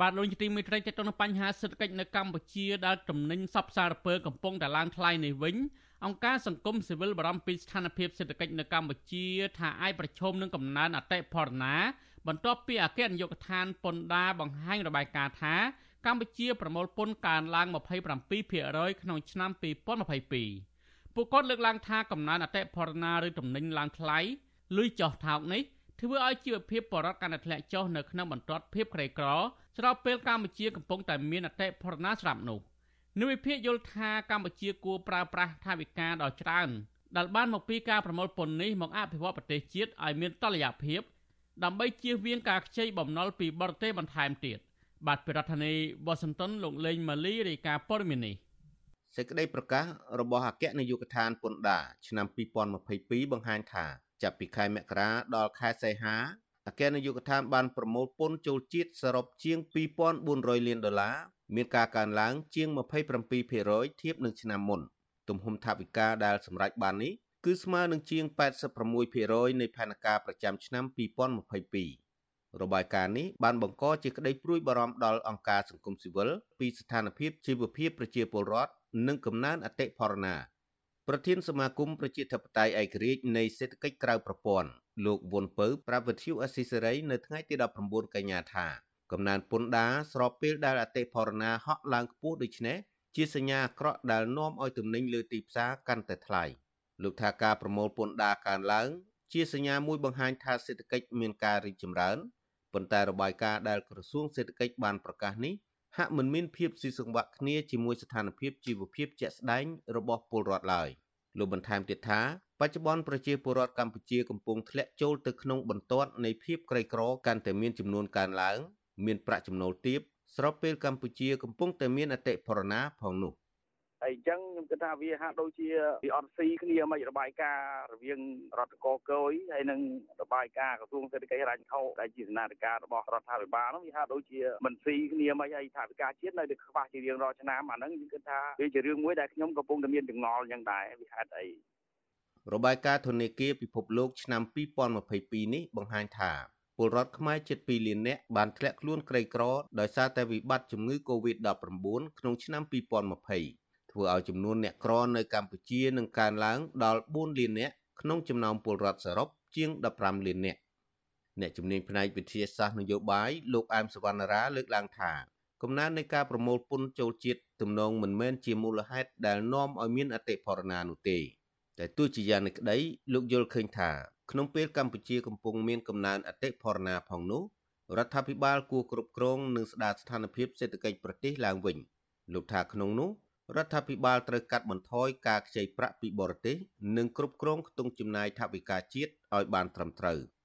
បាទលោកជាទីមេត្រីតទៅនឹងបញ្ហាសេដ្ឋកិច្ចនៅកម្ពុជាដែលទំនិញសពសារពើកំពុងតែឡើងថ្លៃនេះវិញអង្គការសង្គមស៊ីវិលបារម្ភពីស្ថានភាពសេដ្ឋកិច្ចនៅកម្ពុជាថាអាចប្រឈមនឹងកំណើនអតិផរណាបន្ទាប់ពីអគ្គនាយកដ្ឋានពន្ធដារបង្ហាញរបាយការណ៍ថាកម្ពុជាប្រមូលពន្ធកើនឡើង27%ក្នុងឆ្នាំ2022ពួកគាត់លើកឡើងថាកំណើនអតិផរណាឬទំនិញឡើងថ្លៃលុយចោះថោកនេះធ្វើឲ្យជីវភាពបរិវត្តកាន់តែធ្លាក់ចុះនៅក្នុងបន្ទាត់ភាពក្រីក្រ ស្របពេលកម្ពុជាកំពុងតែមានអតិផរណាស្រាប់នោះនិវិភាគយល់ថាកម្ពុជាគួរប្រើប្រាស់ថាវិការដ៏ច្រើនដែលបានមកពីការប្រមូលពន្ធនេះមកអភិវឌ្ឍប្រទេសជាតិឲ្យមានតុល្យភាពដើម្បីជៀសវាងការខ្ចីបំណុលពីបរទេសបន្ថែមទៀតបាទប្រធានាធិបតីវ៉ាស៊ីនតោនលោកលេងម៉ាលីរាយការណ៍ព័ត៌មាននេះសេចក្តីប្រកាសរបស់អគ្គនាយកដ្ឋានពន្ធដារឆ្នាំ2022បង្ហាញថាចាប់ពីខែមករាដល់ខែសីហា អគ្គនាយកដ្ឋានបានប្រមូលពន្ធចូលជាតិសរុបជាង2400លានដុល្លារមានការកើនឡើងជាង27%ធៀបនឹងឆ្នាំមុនទំហំថវិកាដែលសម្រេចបាននេះគឺស្មើនឹងជាង86%នៃផែនការប្រចាំឆ្នាំ2022របាយការណ៍នេះបានបង្កជាក្តីព្រួយបារម្ភដល់អង្គការសង្គមស៊ីវិលពីស្ថានភាពជីវភាពប្រជាពលរដ្ឋនិងកំណើនអតិផរណា ប្រធានសមាគមប្រជាធិបតេយ្យឯករាជ្យនៃសេដ្ឋកិច្ចក្រៅប្រព័ន្ធ លោកវុនពៅប្រាប់វិទ្យុអស៊ីសេរីនៅថ្ងៃទី19កញ្ញាថាកំណើនពន្ធដារស្របពេលដែលអតិផរណាហក់ឡើងខ្ពស់ដូច្នេះជាសញ្ញាអាក្រក់ដែលនាំឲ្យទំនិញលើទីផ្សារកាន់តែថ្លៃលោកថាការប្រមូលពន្ធដារកើនឡើង ជាសញ្ញាមួយបង្ហាញថាសេដ្ឋកិច្ចមានការរីកចម្រើនប៉ុន្តែរបាយការណ៍ដែលក្រសួងសេដ្ឋកិច្ចបានប្រកាសនេះហាក់មិនមានភាពស៊ីសង្វាក់គ្នាជាមួយស្ថានភាពជីវភាពជាក់ស្ដែងរបស់ពលរដ្ឋឡើយលោកបន្ថែមទៀតថា បច្ចុប្បន្នប្រជាពលរដ្ឋកម្ពុជាកំពុងធ្លាក់ចូលទៅក្នុងបន្ទាត់នៃភាពក្រីក្រកាន់តែមានចំនួនកើនឡើង មានប្រាក់ចំណូលទាបស្របពេលកម្ពុជាកំពុងតែមានអតិផរណាផងនោះហើយអញ្ចឹងខ្ញុំគិតថាវាហាក់ដូចជាវាអត់ស៊ីគ្នាមិនរបាយការណ៍រវាងរដ្ឋកកយហើយនិងរបាយការណ៍ក្រសួងសេដ្ឋកិច្ចរដ្ឋខោដែលជាស្នាដិការរបស់រដ្ឋាភិបាលនោះវាហាក់ដូចជាមិនស៊ីគ្នាមិនហើយថាវិការជាតិនៅតែខ្វះជារៀងរាល់ឆ្នាំអាហ្នឹងខ្ញុំគិតថាវាជារឿងមួយដែលខ្ញុំកំពុងតែមានចងល់អញ្ចឹងដែរវាហេតុអី របាយការណ៍ធនាគារពិភពលោកឆ្នាំ2022នេះបង្ហាញថាពលរដ្ឋខ្មែរជិត2លាននាក់បានធ្លាក់ខ្លួនក្រីក្រដោយសារតែវិបត្តិជំងឺ Covid-19 ក្នុងឆ្នាំ2020ធ្វើឲ្យចំនួនអ្នកក្រនៅកម្ពុជានឹងកើនឡើងដល់4លាននាក់ក្នុងចំណោមពលរដ្ឋសរុបជាង15លាននាក់អ្នកជំនាញផ្នែកវិទ្យាសាស្ត្រនយោបាយលោកអែមសវណ្ណារាលើកឡើងថាកំណើននៃការប្រមូលពន្ធចូលជាតិទំនងមិនមែនជាមូលហេតុដែលនាំឲ្យមានអតិផរណានោះទេ តែទោះជាយ៉ាងនេះក្តីលោកយល់ឃើញថាក្នុងពេលកម្ពុជាកំពុងមានកំណើនអតិផរណាផងនោះរដ្ឋាភិបាលគួរគ្រប់គ្រងនិងស្ដារស្ថានភាពសេដ្ឋកិច្ចប្រទេសឡើងវិញលោកថាក្នុងនោះរដ្ឋាភិបាលត្រូវកាត់បន្ថយការខ្ចីប្រាក់ពីបរទេសនិងគ្រប់គ្រងខ្ទង់ចំណាយថវិកាជាតិឲ្យបានត្រឹមត្រូវ។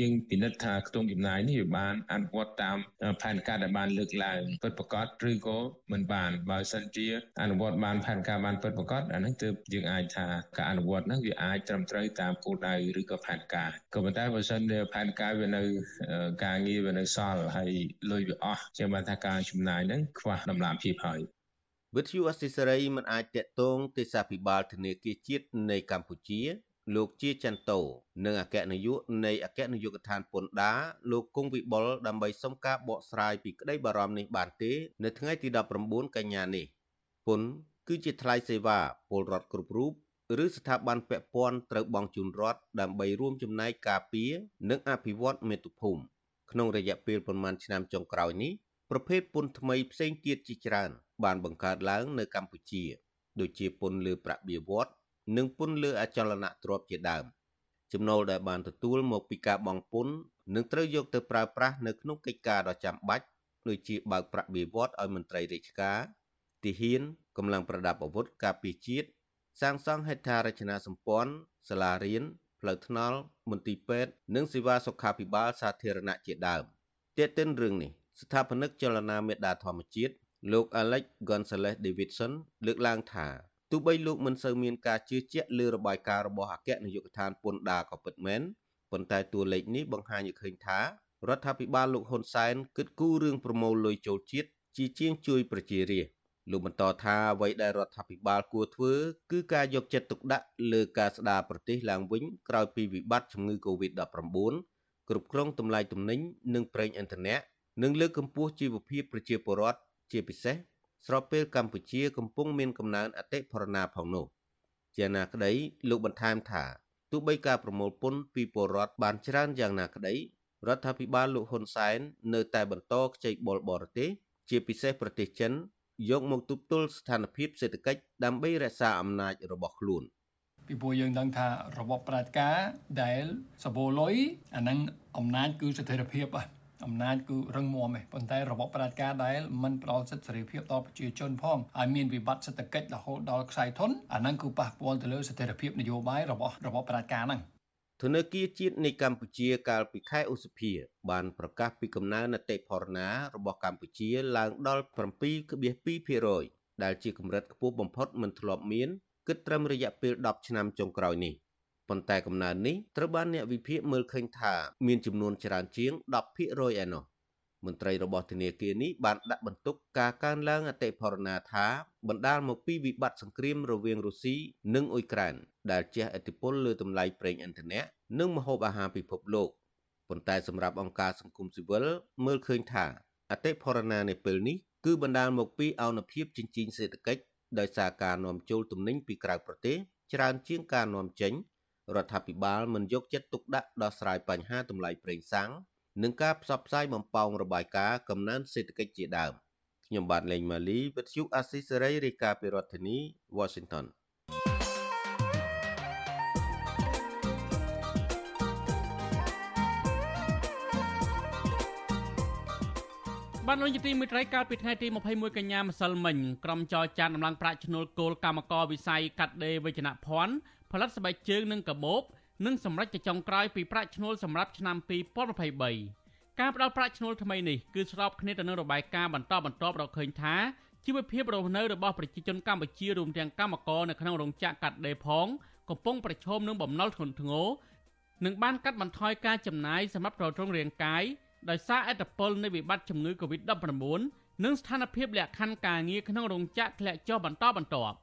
យើងពិនិត្យថាខ្ទង់ចំណាយនេះវាបានអនុវត្តតាមផែនការដែលបានលើកឡើងពិតប្រាកដឬក៏មិនបានបើសិនជាអនុវត្តបានផែនការបានពិតប្រាកដអានេះទើបយើងអាចថាការអនុវត្តហ្នឹងវាអាចត្រឹមត្រូវតាមគោលដៅឬក៏ផែនការក៏ប៉ុន្តែបើសិនជាផែនការវានៅការងារវានៅសល់ហើយលុយវាអស់ចាំបានថាការចំណាយហ្នឹងខ្វះដំណាភៀបហើយវិទ្យុអសិសរីមិនអាចតកតងទេសាភិបាលធនាគារជាតិនៃកម្ពុជា លោកជាចន្ទោនិងអគ្គនាយកនៃអគ្គនាយកដ្ឋានពន្ធដារលោកគង់វិបុលដើម្បីសុំការបកស្រាយពីក្តីបារម្ភនេះបានទេ នៅថ្ងៃទី19កញ្ញានេះពន្ធគឺជាថ្លៃសេវាពលរដ្ឋគ្រប់រូបឬស្ថាប័នពាក់ព័ន្ធត្រូវបង់ជូនរដ្ឋដើម្បីរួមចំណែកការពារនិងអភិវឌ្ឍមាតុភូមិក្នុងរយៈពេលប្រមាណឆ្នាំចុងក្រោយនេះប្រភេទពន្ធថ្មីផ្សេងទៀតជាច្រើន បានបង្កើតឡើងនៅកម្ពុជា ដូចជាពន្ធលើប្រាក់បៀវត្ស និងពន្ធលើអចលនទ្រព្យជាដើមចំណូលដែលបានទទួលមកពីការបង់ពន្ធនឹងត្រូវយកទៅប្រើប្រាស់នៅក្នុងកិច្ចការដ៏ចាំបាច់ដូចជាបើកប្រាក់បៀវត្សឲ្យមន្ត្រីរាជការទាហានកម្លាំងប្រដាប់អាវុធការពារជាតិសាងសង់ហេដ្ឋារចនាសម្ព័ន្ធសាលារៀនផ្លូវថ្នល់មន្ទីរពេទ្យនិងសេវាសុខាភិបាលសាធារណៈជាដើមទាក់ទិនរឿងនេះស្ថាបនិកចលនាមេដាធម្មជាតិលោក Alex Gonzalez Davidson លើកឡើងថា ទោះបីលោកមិនសូវមានការជឿជាក់លើរបាយការណ៍របស់អគ្គនាយកដ្ឋានពន្ធដារក៏ពិតមែនប៉ុន្តែតួលេខនេះបង្ហាញឲ្យឃើញថារដ្ឋាភិបាលលោកហ៊ុនសែនគិតគូររឿងប្រមូលលុយចូលជាតិជាជាងជួយប្រជារាស្ត្រលោកបន្តថាអ្វីដែលរដ្ឋាភិបាលគួរធ្វើគឺការយកចិត្តទុកដាក់លើការស្ដារប្រទេសឡើងវិញក្រោយពីវិបត្តិជំងឺ Covid-19 គ្រប់គ្រងតម្លៃទំនិញនិងប្រេងឥន្ធនៈនិងលើកកម្ពស់ជីវភាពប្រជាពលរដ្ឋជាពិសេស ស្របពេលកម្ពុជាកំពុងមានកំណើនអតិផរណាផងនោះជាណាក្តីលោកបន្ថែមថាទោះបីការប្រមូលពន្ធពីពលរដ្ឋបានច្រើនយ៉ាងណាក្តីរដ្ឋាភិបាលលោកហ៊ុនសែននៅតែបន្តខ្ចីបុលបរទេសជាពិសេសប្រទេសចិនយកមកទប់ទល់ស្ថានភាពសេដ្ឋកិច្ចដើម្បីរក្សាអំណាចរបស់ខ្លួនពីព្រោះយើងដឹងថារបបប្រជាការដែលសបូលុយអាហ្នឹងអំណាចគឺស្ថិរភាពហ៎ អំណាចគឺរឹងមាំឯងប៉ុន្តែរបបប្រជាការដែលមិនផ្ដល់សិទ្ធិសេរីភាពដល់ប្រជាជនផងហើយមានវិបត្តិសេដ្ឋកិច្ចរហូតដល់ខ្សែធនអាហ្នឹងគឺប៉ះពាល់ទៅលើស្ថិរភាពនយោបាយរបស់របបប្រជាការហ្នឹងធនធានជាតិនៃកម្ពុជាកាលពីខែឧសភា បានប្រកាសពីកំណើនអតិផរណារបស់កម្ពុជាឡើងដល់7.2%ដែលជាកម្រិតខ្ពស់បំផុតមិនធ្លាប់មានគិតត្រឹមរយៈពេល10ឆ្នាំចុងក្រោយនេះ ប៉ុន្តែកំណើននេះត្រូវបានអ្នកវិភាគមើលឃើញថាមានចំនួនច្រើនជាង10%ឯណោះមន្ត្រីរបស់ធនាគារនេះបានដាក់បន្ទុកការកើនឡើងអតិផរណាថាបណ្ដាលមកពីវិបត្តិសង្គ្រាមរវាងរុស្ស៊ីនិងអ៊ុយក្រែនដែលជះឥទ្ធិពលលើតម្លៃប្រេងឥន្ធនៈនិងម្ហូបអាហារពិភពលោកប៉ុន្តែសម្រាប់អង្គការសង្គមស៊ីវិលមើលឃើញថាអតិផរណានៅពេលនេះគឺបណ្ដាលមកពីអនុភាពចិញ្ចីងសេដ្ឋកិច្ចដោយសារការនាំចូលទំនិញពីក្រៅប្រទេសច្រើនជាងការនាំចេញ រដ្ឋាភិបាលមិនយកចិត្តទុកដាក់ដោះស្រាយបញ្ហាតម្លៃប្រេងសាំងនិងការផ្សព្វផ្សាយបំផោងរបាយការណ៍កំណើនសេដ្ឋកិច្ចជាដើមខ្ញុំបាទលេងម៉ាលីវិទ្យុអាស៊ីសេរីរាយការណ៍ពីរដ្ឋធានី Washington បានលោកយទីមិត្តរីកាលពីថ្ងៃទី21កញ្ញាម្សិលមិញក្រុមចរចានដំឡើងប្រាក់ឈ្នួលគោលកម្មករវិស័យកាត់ដេរវិជ្ជភ័ណ្ឌ ផលិតស្បែកជើងនិងកាបូបនិងសម្រាប់ចុងក្រោយពីប្រាក់ឈ្នួលសម្រាប់ឆ្នាំ2023ការផ្ដល់ប្រាក់ឈ្នួលថ្មីនេះគឺស្របគ្នាទៅនឹងរបាយការណ៍បន្តបន្ទាប់រកឃើញថាជីវភាពរស់នៅរបស់ប្រជាជនកម្ពុជារួមទាំងកម្មករនៅក្នុងរោងចក្រកាត់ដេរផងកំពុងប្រឈមនឹងបំណុលធ្ងន់ធ្ងរនិងបានកាត់បន្ថយការចំណាយសម្រាប់ទ្រទ្រង់រាងកាយដោយសារអត្តពលនៃវិបត្តិជំងឺ Covid-19 និងស្ថានភាពលក្ខខណ្ឌការងារក្នុងរោងចក្រធ្លាក់ចុះបន្តបន្ទាប់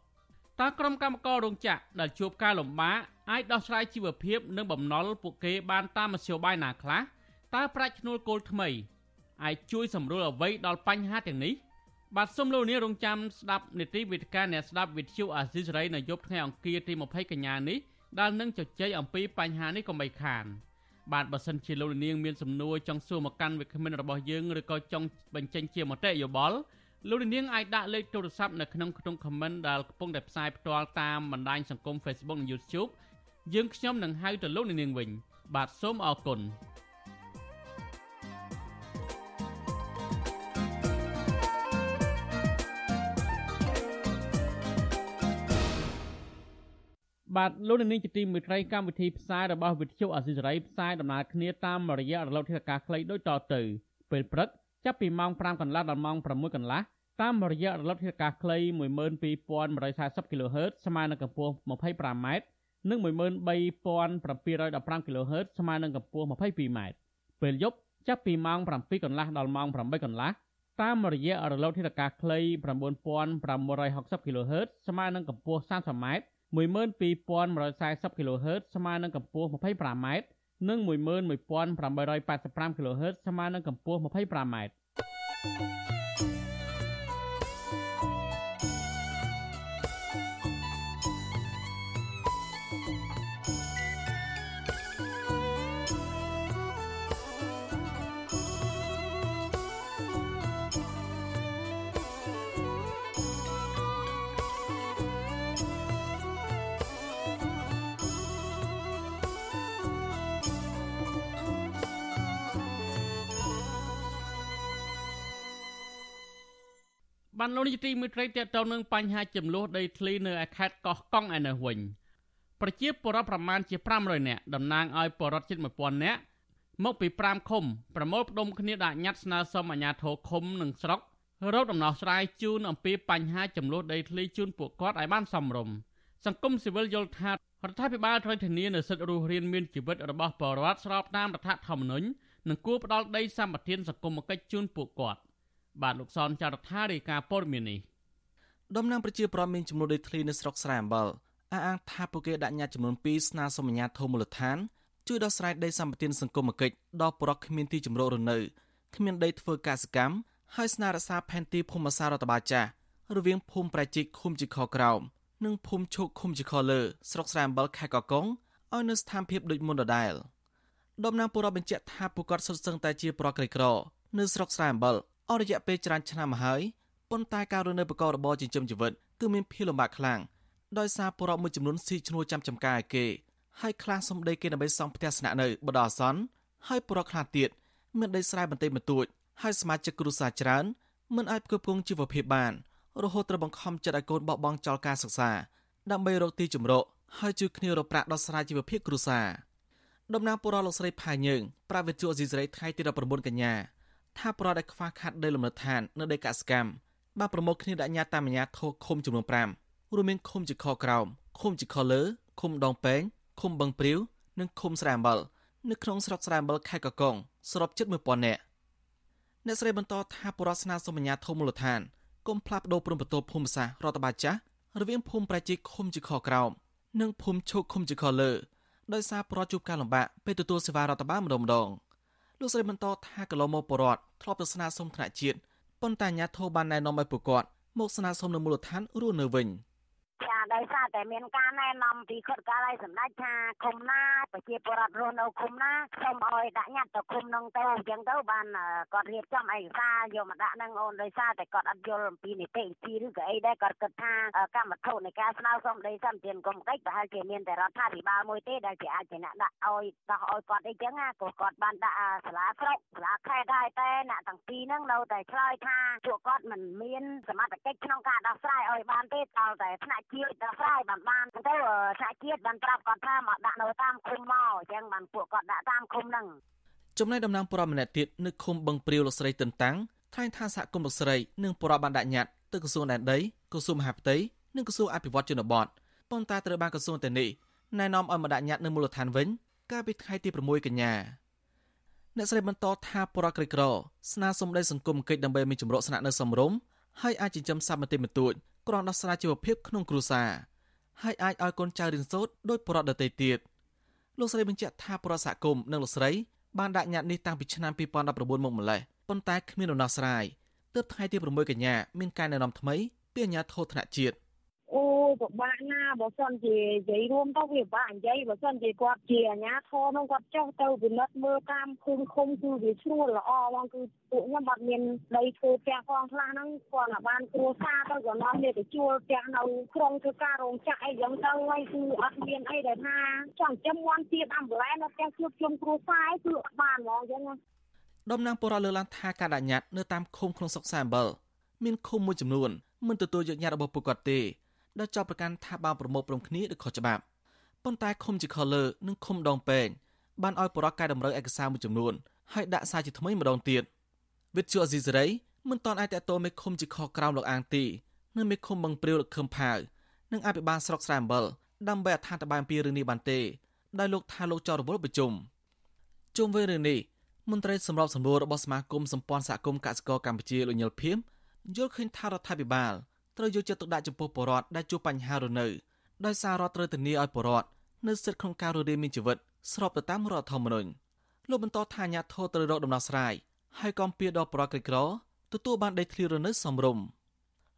តើក្រុមកម្មកររោងចក្រដែលជួបការលំបាកអាចដោះស្រាយជីវភាពនិងបំណុលពួកគេបានតាមមធ្យោបាយណាខ្លះតើប្រាច់ឈ្នួលគោលថ្មីអាចជួយសម្រួលអ្វីដល់បញ្ហាទាំងនេះបាទសូមលោកនាងរងចាំស្ដាប់នីតិវិទ្យាអ្នកស្ដាប់វិទ្យុអាស៊ីសេរីនៅយប់ថ្ងៃអង្គារទី20កញ្ញានេះដែលនឹងជជែកអំពីបញ្ហានេះកុំបីខានបាទបើសិនជាលោកនាងមានសំណួរចង់សួរមកកាន់វិក្កាមរបស់យើងឬក៏ចង់បញ្ចេញជាមតិយោបល់ លោកនាងអាចដាក់លេខទូរស័ព្ទនៅក្នុងក្នុង comment ដែលកំពុងតែផ្សាយផ្ទាល់តាមបណ្ដាញសង្គម Facebook និង YouTube យើងខ្ញុំនឹងហៅទៅលោកនាងវិញ បាទសូមអរគុណបាទលោកនាងជាទីមេត្រីកម្មវិធីផ្សាយរបស់វិទ្យុអាស៊ីសេរីផ្សាយដំណើរគ្នាតាមរយៈរលកធាតុអាកាសខ្លីដូចតទៅពេលព្រឹក ចាប់ពីម៉ោង5កន្លះដល់ម៉ោង6កន្លះតាមរយៈរលកធាតុអាកាសខ្លី12140 kHz ស្មើនឹងកម្ពស់ 25m និង13715 kHz ស្មើនឹងកម្ពស់ 22m ពេលយប់ចាប់ពីម៉ោង7កន្លះដល់ម៉ោង8កន្លះតាមរយៈរលកធាតុអាកាសខ្លី9560 kHz ស្មើនឹងកម្ពស់ 30m 12140 kHz ស្មើនឹងកម្ពស់ 25m និង11885 kHz ស្មើនឹងកម្ពស់ 25m បានលោកនាយទីមួយត្រីតទៅនឹងបញ្ហាចំនួនដីធ្លីនៅខេត្តកោះកុងឯនេះវិញប្រជាពលរដ្ឋប្រមាណជា500នាក់តំណាងឲ្យពលរដ្ឋជិត1000នាក់មកពី5ឃុំប្រមូលផ្ដុំគ្នាដាក់ញត្តិស្នើសុំអាជ្ញាធរឃុំនិងស្រុករកដំណោះស្រាយជូនអំពីបញ្ហាចំនួនដីធ្លីជូនពួកគាត់ឲ្យបានសមរម្យសង្គមស៊ីវិលយល់ថារដ្ឋាភិបាលត្រូវធានានូវសិទ្ធិរស់រានមានជីវិតរបស់ពលរដ្ឋស្របតាមរដ្ឋធម្មនុញ្ញនិងគួរផ្ដល់ដីសម្បត្តិសង្គមគិច្ចជូនពួកគាត់ បាទលោកសនចាររថារាយការណ៍ព័ត៌មាននេះដំណាងប្រជាប្រដ្ឋមានចំនួនដីធ្លីនៅស្រុកស្រែអំបិលអះអាងថាពួកគេដាក់ញត្តិចំនួន2ស្នើសុំអាជ្ញាធរមូលដ្ឋានជួយដោះស្រាយដីសម្បត្តិសង្គមគិច្ចដល់ប្រជាគ្មានទីជម្រករនៅគ្មានដីធ្វើកសិកម្មហើយស្នើរក្សាផែនទីភូមិសាស្ត្ររដ្ឋបាលចាស់រវាងភូមិប្រជិកឃុំជីខក្រោមនិងភូមិឈោកឃុំជីខលើស្រុកស្រែអំបិលខេត្តកកុងឲ្យនៅស្ថានភាពដូចមុនដដែលដំណាងពលរដ្ឋបញ្ជាក់ថាពួកគាត់សុទ្ធសឹងតែជាប្រក្រក្រីក្រ នៅស្រុកស្រែអំបិល អស់រយៈពេលច្រើនឆ្នាំមកហើយប៉ុន្តែការរស់នៅប្រកបរបរចិញ្ចឹមជីវិតគឺមានភាពលំបាកខ្លាំងដោយសារពលរដ្ឋមួយចំនួនស៊ីឈ្នួលចាំចំការឲ្យគេហើយខ្លះសំដីគេដើម្បីសង់ផ្ទះស្នាក់នៅបដអសន្នហើយពលរដ្ឋខ្លះទៀតមានដីស្រែបន្តិចបន្តួចហើយសមាជិកគ្រួសារច្រើនមិនអាចផ្គត់ផ្គង់ជីវភាពបានរហូតត្រូវបង្ខំចិត្តឲ្យកូនបោះបង់ចោលការសិក្សាដើម្បីរកទីជម្រកហើយជួយគ្នារកប្រាក់ដោះស្រាយជីវភាពគ្រួសារតំណាងពលរដ្ឋលោកស្រីផាយើងប្រាវិទ្យាអេស៊ីសរ៉ៃថ្ងៃទី19កញ្ញា ថាប្រព័ន្ធដែលខ្វះខាតដីលំនៅឋាននៅដីកសិកម្មបានប្រមូលគ្នាដាក់ញត្តិតាមអាជ្ញាធរឃុំចំនួន5រួមមានឃុំជាខក្រោមឃុំជាខលើឃុំដងប៉ែងឃុំបឹងព្រាវនិងឃុំស្រែអំបិលនៅក្នុងស្រុកស្រែអំបិលខេត្តកកុងសរុបជិត1000នាក់អ្នកស្រីបន្តថាបរិស្នាសមញ្ញាធមមូលដ្ឋានគុំផ្លាស់ប្តូរព្រំប្រទល់ភូមិសាស្ត្ររដ្ឋបាលចាស់រវាងភូមិប្រជាឃុំជាខក្រោមនិងភូមិឈោកឃុំជាខលើដោយសារប្រជុំការលំបាកពេលទទួលសេវារដ្ឋបាលម្ដងម្ដង លោកស្រីបន្តថាកន្លងមកបរដ្ឋធ្លាប់ទៅស្នើសុំថ្នាក់ជាតិប៉ុន្តែអាជ្ញាធរបានណែនាំឲ្យពួកគាត់មកស្នើសុំនៅមូលដ្ឋានរស់នៅវិញ។ចា ដោយសារតែមានការណែនាំពីខុតកាលឲ្យសម្ដេចថាឃុំណាប្រជាពលរដ្ឋរស់នៅឃុំណាសូមឲ្យដាក់ញត្តិទៅឃុំនឹងទៅអញ្ចឹងទៅបានគាត់រៀបចំឯកសារយកមកដាក់នឹងអូនដោយសារតែគាត់អត់យល់អំពីនីតិវិធីឬក៏អីដែរគាត់គិតថាកម្មវត្ថុនៃការស្នើសុំដីសម្បត្តិគុំកិច្ចប្រហែលជាមានតែរដ្ឋាភិបាលមួយទេដែលជាអាចជាអ្នកដាក់ឲ្យដោះឲ្យគាត់អីចឹងណាក៏គាត់បានដាក់សាលាស្រុកសាលាខេត្តដែរតែអ្នកទាំងពីរហ្នឹងនៅតែឆ្លើយថាពួកគាត់មិនមានសមត្ថកិច្ចក្នុងការដោះស្រាយឲ្យបានទេតតែថ្នាក់ជាតិដោះស្រាយបានបានទៅសហជាតិបានប្រាប់គាត់ថាមកដាក់នៅតាមឃុំមកអញ្ចឹងបានពួកគាត់ដាក់តាមឃុំហ្នឹងចំណែកតំណាងប្រពន្ធម្នាក់ទៀតនៅឃុំបឹងព្រាវលោកស្រីតិនតាំងថ្លែងថាសហគមន៍លោកស្រីនិងប្រពន្ធបានដាក់ញត្តិទៅក្រសួងដែនដីក្រសួងមហាផ្ទៃនិងក្រសួងអភិវឌ្ឍជនបទប៉ុន្តែត្រូវបានក្រសួងទាំងនេះណែនាំឲ្យមកដាក់ញត្តិនៅមូលដ្ឋានវិញកាលពីថ្ងៃទី6កញ្ញាអ្នកស្រីបន្តថាបរិក្រិក្រស្នើសុំដីសង្គមកិច្ចដើម្បីមានចម្រោះស្នាក់នៅសមរម្យហើយអាចចិញ្ចឹមសត្វមន្ទីរមទួច គ្រាន់ដោះស្រាយជីវភាពក្នុងគ្រួសារហើយអាចឲ្យកូនចៅរៀនសូត្រដោយប្រវត្តិដទៃទៀតលោកស្រីបញ្ជាក់ថាប្រសហគមន៍និងលោកស្រីបានដាក់ញត្តិនេះតាំងពីឆ្នាំ2019មកម្លេះប៉ុន្តែគ្មានដំណោះស្រាយទើបថ្ងៃទី6កញ្ញាមានការណែនាំថ្មីពីអាជ្ញាធរថ្នាក់ជាតិអូ ពិបាកណាបើសិនជានិយាយរួមទៅវាពិបាកនិយាយបើសិនជាគាត់ជាអាជ្ញាធរនោះគាត់ចុះទៅពិនិត្យមើលតាមភូមិឃុំគឺវាស្រួលល្អបងគឺពួកខ្ញុំបាត់មានដីធ្វើផ្ទះកងខ្លះហ្នឹងគាត់តែបានគ្រួសារទៅក៏នាំគ្នាទៅជួលផ្ទះនៅក្រុងធ្វើការរោងចក្រអីយ៉ាងទៅហើយគឺអត់មានអីដែលថាចង់ចាំមន់ទៀតអំប្លែនៅផ្ទះជួបជុំគ្រួសារគឺអត់បានហ្មងអញ្ចឹងដំណាងពលរដ្ឋលើកឡើងថាការដាក់ញត្តិនៅតាមឃុំក្នុងស្រុកសែអំបិលមានឃុំមួយចំនួនមិនទទួលយកញត្តិរបស់ពួកគាត់ទេ ដែលចោទប្រកាន់ថាបានប្រមូលព្រមគ្នាដោយខុសច្បាប់ប៉ុន្តែឃុំជាខលើនិងឃុំដងពេងបានឲ្យបរិកាយតម្រូវឯកសារមួយចំនួនហើយដាក់សារជាថ្មីម្ដងទៀតវិទ្យុអេស៊ីសេរីមិនតាន់អាចតតមេឃុំជាខក្រោមលោកអាងទីនៅមេឃុំបឹងព្រាវលោកខឹមផាវនិងអភិបាលស្រុកស្រែអំបិលដើម្បីអត្ថាធិប្បាយអំពីរឿងនេះបានទេដោយលោកថាលោកចោររវល់ប្រជុំជុំវិញរឿងនេះមន្ត្រីសម្របសម្រួលរបស់សមាគមសម្ព័ន្ធសហគមន៍កសិករកម្ពុជាលោកញិលភៀមយល់ឃើញថារដ្ឋាភិបាល ត្រូវយកចិត្តទុកដាក់ចំពោះពលរដ្ឋដែលជួបបញ្ហារនៅដោយសាររដ្ឋត្រូវធានាឲ្យពលរដ្ឋនៅសិទ្ធិក្នុងការរស់រានមានជីវិតស្របទៅតាមរដ្ឋធម្មនុញ្ញលោកបន្តថាអាញាធរត្រូវរកដំណោះស្រាយហើយកំពីដល់ប្រកក្រីក្រទទួលបានដីធ្លីរនៅសមរម្យ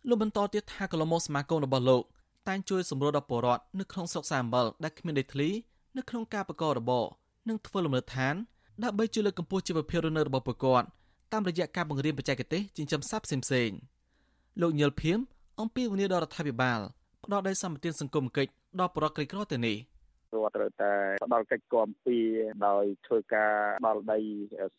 លោកបន្តទៀតថាកលមោសមាគមរបស់លោកតែងជួយសម្រួលដល់ពលរដ្ឋនៅក្នុងស្រុកសាអំបលដែលគ្មានដីធ្លីនៅក្នុងការបង្ករបរនិងធ្វើលំនៅឋានដើម្បីជួយលើកកម្ពស់ជីវភាពរស់នៅរបស់ពលរដ្ឋតាមរយៈការបង្រៀនបច្ចេកទេសចិញ្ចឹមសត្វផ្សេងៗលោកញិលភៀម អំពីវនីដល់រដ្ឋាភិបាលផ្ដល់ដីសម្បត្តិសង្គមកិច្ចដល់ប្រកក្រីក្រទៅនេះ រដ្ឋត្រូវតែផ្ដល់កិច្ចគាំពៀដោយធ្វើការដល់ដី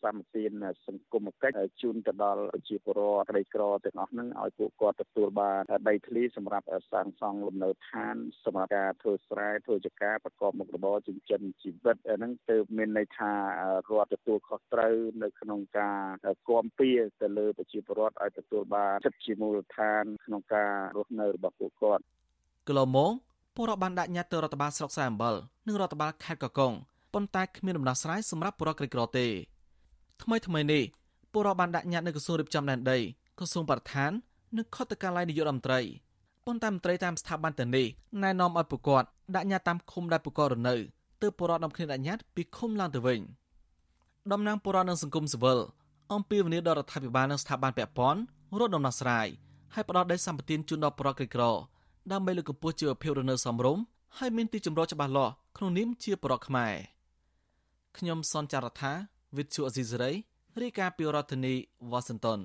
សម្បទានសង្គមកិច្ចជូនទៅដល់ប្រជាពលរដ្ឋក្រីក្រទាំងអស់ហ្នឹងឲ្យពួកគាត់ទទួលបានដីធ្លីសម្រាប់សាងសង់លំនៅឋានសម្រាប់ការធ្វើស្រែធ្វើចការប្រកបមុខរបរចិញ្ចឹមជីវិតហ្នឹងទើបមានន័យថារដ្ឋទទួលខុសត្រូវនៅក្នុងការគាំពៀទៅលើប្រជាពលរដ្ឋឲ្យទទួលបានសិទ្ធិជាមូលដ្ឋានក្នុងការរស់នៅរបស់ពួកគាត់កន្លងមក ពលរដ្ឋបានដាក់ញត្តិទៅរដ្ឋបាលស្រុកស្រែអំបិលនិងរដ្ឋបាលខេត្តកកុងប៉ុន្តែគ្មានដំណោះស្រាយសម្រាប់ពលរដ្ឋក្រីក្រទេថ្មីថ្មីនេះពលរដ្ឋបានដាក់ញត្តិនៅក្រសួងរៀបចំដែនដីក្រសួងបរិស្ថាននិងខុទ្ទកាល័យនាយករដ្ឋមន្ត្រីប៉ុន្តែមន្ត្រីតាមស្ថាប័នទាំងនេះណែនាំឲ្យពលរដ្ឋដាក់ញត្តិតាមឃុំដែលពលរដ្ឋរនៅទើបពលរដ្ឋនាំគ្នាដាក់ញត្តិពីឃុំឡើងទៅវិញតំណាងពលរដ្ឋនិងសង្គមស៊ីវិលអំពីវនីដល់រដ្ឋាភិបាលនិងស្ថាប័នពាក់ព័ន្ធរត់ដំណោះស្រាយហើយផ្ដល់ដីសម្បត្តិជូនដល់ប្រជាក្រីក្រ ដើម្បីលើកកម្ពស់ជីវភាពរស់នៅសមរម្យហើយមានទីជម្រកច្បាស់លាស់ក្នុងនាមជាបរិបទខ្មែរខ្ញុំសនចាររថាវិទ្យុអេស៊ីសរ៉ៃរាយការណ៍ពីរដ្ឋធានីវ៉ាស៊ីនតោន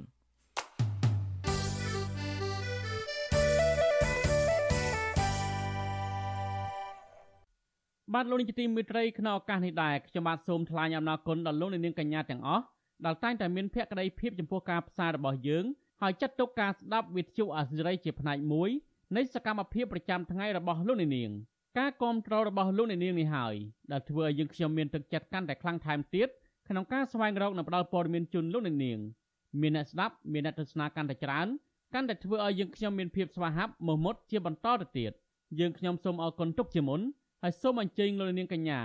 បាទលោកនាយកទីមេត្រីក្នុងឱកាសនេះដែរខ្ញុំបាទសូមថ្លែងអំណរគុណដល់លោកនាងកញ្ញាទាំងអស់ដែលតែងតែមានភក្ដីភាពចំពោះការផ្សាយរបស់យើងហើយចាត់ទុកការស្ដាប់វិទ្យុអាស៊ីសេរីជាផ្នែកមួយ នៃសកម្មភាពប្រចាំថ្ងៃរបស់លោកនាងការគ្រប់គ្រងរបស់លោកអ្នកនាងនេះហើយដែលធ្វើឲ្យយើងខ្ញុំមានទឹកចិត្តកាន់តែខ្លាំងថែមទៀតក្នុងការស្វែងរកនិងផ្តល់ព័ត៌មានជូនលោកអ្នកនាងមានអ្នកស្ដាប់មានអ្នកទស្សនាកាន់តែច្រើនកាន់តែធ្វើឲ្យយើងខ្ញុំមានភាពស្វាហាប់មោះមុតជាបន្តទៅទៀតយើងខ្ញុំសូមអរគុណទុកជាមុនហើយសូមអញ្ជើញលោកនាងកញ្ញា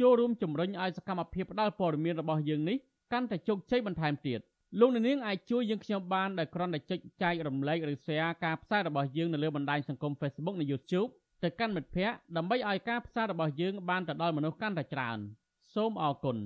ចូលរួមជំរុញឲ្យសកម្មភាពផ្តល់ព័ត៌មានរបស់យើងនេះកាន់តែជោគជ័យបន្ថែមទៀត លោកនាងអាចជួយយើងខ្ញុំបានដោយគ្រាន់តែចុចចែករំលែកឬ share ការផ្សាយរបស់យើងនៅលើបណ្ដាញសង្គម Facebook និង YouTube ទៅកាន់មិត្តភ័ក្តិដើម្បីឲ្យការផ្សាយរបស់យើងបានទៅដល់មនុស្សកាន់តែច្រើន សូមអរគុណ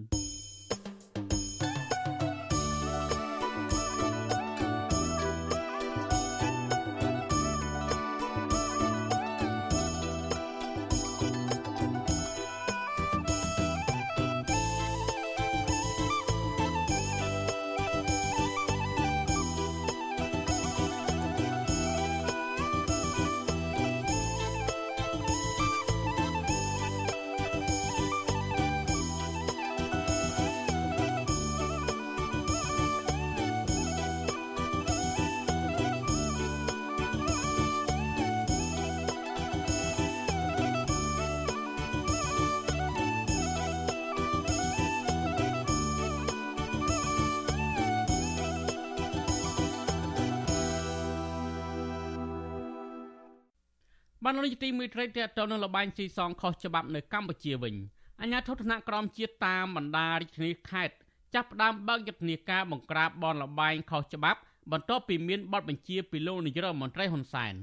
បានលោកទីមួយត្រីតទៅនឹងលបែងស៊ីសងខុសច្បាប់នៅកម្ពុជាវិញអាជ្ញាធរថ្នាក់ក្រមជាតិតាមបណ្ដារាជធានីខេត្តចាប់ផ្ដើមបើកយុទ្ធនាការបង្ក្រាបបនលបែងខុសច្បាប់បន្ទាប់ពីមានបទបញ្ជាពីលោកនាយរដ្ឋមន្ត្រីហ៊ុនសែន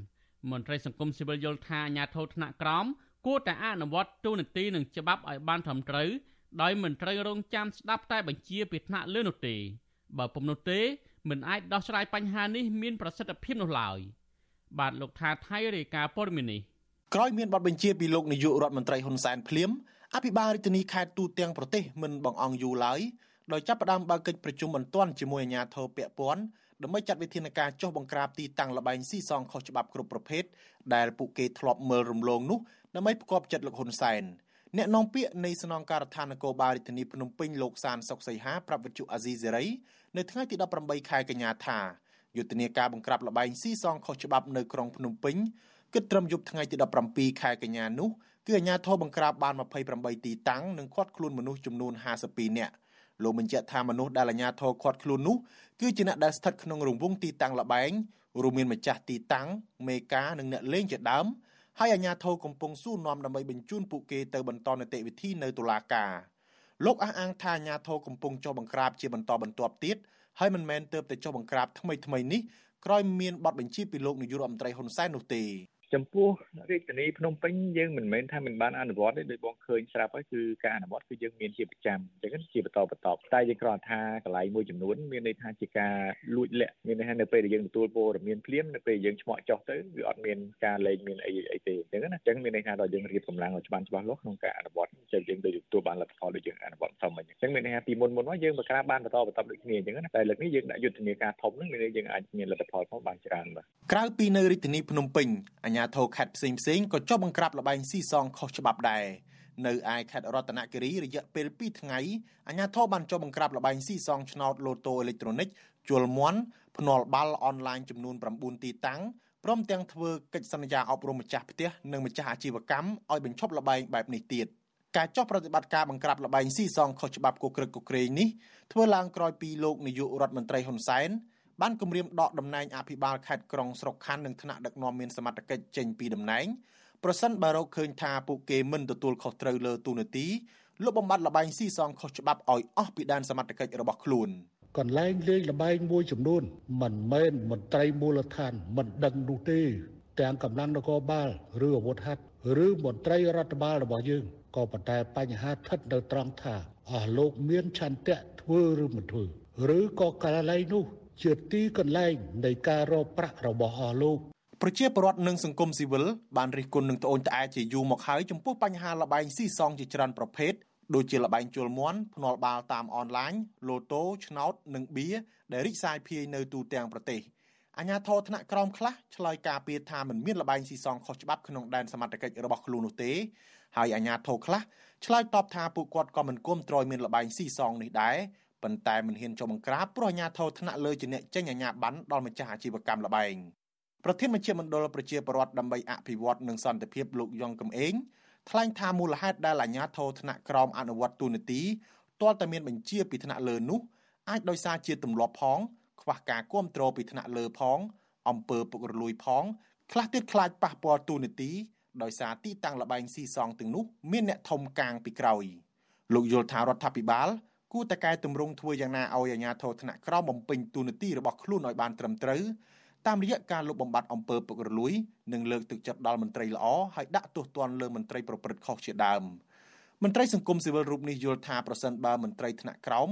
មន្ត្រីសង្គមស៊ីវិលយល់ថាអាជ្ញាធរថ្នាក់ក្រមគួរតែអនុវត្តទូនីតិនិងច្បាប់ឲ្យបានត្រឹមត្រូវដោយមិនត្រូវរងចាំស្ដាប់តែបញ្ជាពីថ្នាក់លើនោះទេបើពុំនោះទេមិនអាចដោះស្រាយបញ្ហានេះមានប្រសិទ្ធភាពនោះឡើយ។ បាទលោកថាថៃរាយការណ៍ព័ត៌មាននេះក្រោយមានបទបញ្ជាពីលោកនាយករដ្ឋមន្ត្រីហ៊ុនសែនភ្លាមអភិបាលរាជធានីខេត្តទូទាំងប្រទេសមិនបងអង្គយូរឡើយដោយចាប់ផ្ដើមបើកកិច្ចប្រជុំបន្ទាន់ជាមួយអាជ្ញាធរពាក់ព័ន្ធដើម្បីចាត់វិធានការចុះបង្ក្រាបទីតាំងលបែងស៊ីសងខុសច្បាប់គ្រប់ប្រភេទដែលពួកគេធ្លាប់មើលរំលងនោះដើម្បីផ្គប់ចិត្តលោកហ៊ុនសែនអ្នកនាំពាក្យនៃស្នងការដ្ឋាននគរបាលរាជធានីភ្នំពេញលោកសានសុកសីហាប្រាប់វិទ្យុអាស៊ីសេរីនៅថ្ងៃទី18ខែកញ្ញាថា យុទ្ធនាការបង្ក្រាបលបែងស៊ីសងខុសច្បាប់នៅក្រុងភ្នំពេញគិតត្រឹមយប់ថ្ងៃទី17ខែកញ្ញានោះគឺអាជ្ញាធរបង្ក្រាបបាន28ទីតាំងនិងឃាត់ខ្លួនមនុស្សចំនួន52នាក់លោកបញ្ជាក់ថាមនុស្សដែលអាជ្ញាធរឃាត់ខ្លួននោះគឺជាអ្នកដែលស្ថិតក្នុងរង្វង់ទីតាំងលបែងរួមមានម្ចាស់ទីតាំងមេការនិងអ្នកលេងជាដើមហើយអាជ្ញាធរកំពុងស៊ូនាំដើម្បីបញ្ជូនពួកគេទៅបន្តនីតិវិធីនៅតុលាការលោកអះអាងថាអាជ្ញាធរកំពុងចុះបង្ក្រាបជាបន្តបន្ទាប់ទៀត ហើយមិនមែនទៅតែចុះបង្ក្រាបថ្មីថ្មីនេះក្រោយមានបទបញ្ជាពីលោកនាយករដ្ឋមន្ត្រីហ៊ុនសែននោះទេ ចំពោះរាជធានីភ្នំពេញយើងមិនមែនថាមិនបានអនុវត្តទេដោយបងឃើញស្រាប់ហើយគឺការអនុវត្តគឺយើងមានជាប្រចាំអញ្ចឹងជាបន្តបន្តតែយើងគ្រាន់ថាកន្លែងមួយចំនួនមានន័យថាជាការលួចលាក់មានន័យថានៅពេលដែលយើងទទួលព័ត៌មានភ្លាមនៅពេលយើងឆ្មក់ចុះទៅវាអត់មានការលេងមានអីអីទេអញ្ចឹងណាអញ្ចឹងមានន័យថាដល់យើងរៀបកម្លាំងឲ្យច្បាស់ច្បាស់លាស់ក្នុងការអនុវត្តចឹងយើងដូចទទួលបានលទ្ធផលដូចយើងអនុវត្តសមអញ្ចឹងមានន័យថាពីមុនមុនមកយើងបក្រាបបានបន្តបន្តដូចគ្នាអញ្ចឹងណាតែលើកនេះយើងដាក់យុទ្ធនាការធំហ្នឹងមានន័យយើងអាចមានលទ្ធផលផងបានច្រើនបាទ ក្រៅពីនៅរាជធានីភ្នំពេញអាជ្ញាធរខេត្តផ្សេងផ្សេងក៏ចុះបង្ក្រាបលបែងស៊ីសងខុសច្បាប់ដែរនៅឯខេត្តរតនគិរីរយៈពេល2ថ្ងៃអាជ្ញាធរបានចុះបង្ក្រាបលបែងស៊ីសងឆ្នោតលូតូអេឡិចត្រូនិកជលមន់ភ្នាល់បាល់អនឡាញចំនួន9ទីតាំងព្រមទាំងធ្វើកិច្ចសន្យាអប់រំម្ចាស់ផ្ទះនិងម្ចាស់អាជីវកម្មឲ្យបញ្ឈប់លបែងបែបនេះទៀតការចុះប្រតិបត្តិការបង្ក្រាបលបែងស៊ីសងខុសច្បាប់គូក្រឹកគូក្រែងនេះធ្វើឡើងក្រោយពីលោកនាយករដ្ឋមន្ត្រីហ៊ុនសែន បានគម្រាមដកតំណែងអភិបាលខេត្តក្រុងស្រុកខណ្ឌនិងថ្នាក់ដឹកនាំមានសមត្ថកិច្ចចេញពីតំណែងប្រសិនបើរកឃើញថាពួកគេមិនទទួលខុសត្រូវលើទូនាទីលុបបំបាត់លបែងស៊ីសងខុសច្បាប់ឲ្យអស់ពីដែនសមត្ថកិច្ចរបស់ខ្លួនកន្លែងលេងលបែងមួយចំនួន មិនមែនមន្ត្រីមូលដ្ឋាន មិនដឹងនោះទេ ទាំងកម្លាំងនគរបាលឬអាវុធហត្ថឬមន្ត្រីរដ្ឋបាលរបស់យើងក៏ប៉ុន្តែបញ្ហាស្ថិតនៅត្រង់ថាអស់លោកមានឆន្ទៈធ្វើឬមិនធ្វើឬក៏កន្លែងនោះ ជាទីកន្លែងនៃការរកប្រាក់របស់អស់លោកប្រជាពលរដ្ឋនិងសង្គមស៊ីវិលបានរិះគន់នឹងត្អូញត្អែជាយូរមកហើយចំពោះបញ្ហាលបែងស៊ីសងជាច្រើនប្រភេទដូចជាលបែងជលមន់ភ្នាល់បាល់តាមអនឡាញលូតូឆ្នោតនិងបៀដែលរីកសាយភាយនៅទូទាំងប្រទេសអាញាធរថ្នាក់ក្រោមខ្លះឆ្លើយការពីថាមិនមានលបែងស៊ីសងខុសច្បាប់ក្នុងដែនសមត្ថកិច្ចរបស់ខ្លួននោះទេហើយអាញាធរខ្លះឆ្លើយតបថាពួកគាត់ក៏មិនគុំត្រយមានលបែងស៊ីសងនេះដែរ ប៉ុន្តែមិនហ៊ានចុះបង្ក្រាបព្រោះអាញាធរថ្នាក់លើជាអ្នកចេញអាជ្ញាប័ណ្ណដល់ម្ចាស់អាជីវកម្មលបែងប្រធានមជ្ឈមណ្ឌលប្រជាពលរដ្ឋដើម្បីអភិវឌ្ឍនិងសន្តិភាពលោកយ៉ងកំឯងថ្លែងថាមូលហេតុដែលអាជ្ញាធរថ្នាក់ក្រោមអនុវត្តទូនាទីទាល់តែមានបញ្ជាពីថ្នាក់លើនោះអាចដោយសារជាទម្លាប់ផងខ្វះការគ្រប់គ្រងពីថ្នាក់លើផងអំពើពុករលួយផងខ្លះទៀតខ្លាចប៉ះពាល់ទូនាទីដោយសារទីតាំងលបែងស៊ីសងទាំងនោះមានអ្នកធំកាងពីក្រោយលោកយល់ថារដ្ឋាភិបាល គួរតែកែតម្រង់ធ្វើយ៉ាងណាឲ្យអាជ្ញាធរថ្នាក់ក្រោមបំពេញទូនាទីរបស់ខ្លួនឲ្យបានត្រឹមត្រូវតាមរយៈការលុបបំបាត់អំពើពុករលួយនិងលើកទឹកចិត្តដល់មន្ត្រីល្អហើយដាក់ទោសទណ្ឌលើមន្ត្រីប្រព្រឹត្តខុសជាដើមមន្ត្រីសង្គមស៊ីវិលរូបនេះយល់ថាប្រសិនបើមន្ត្រីថ្នាក់ក្រោម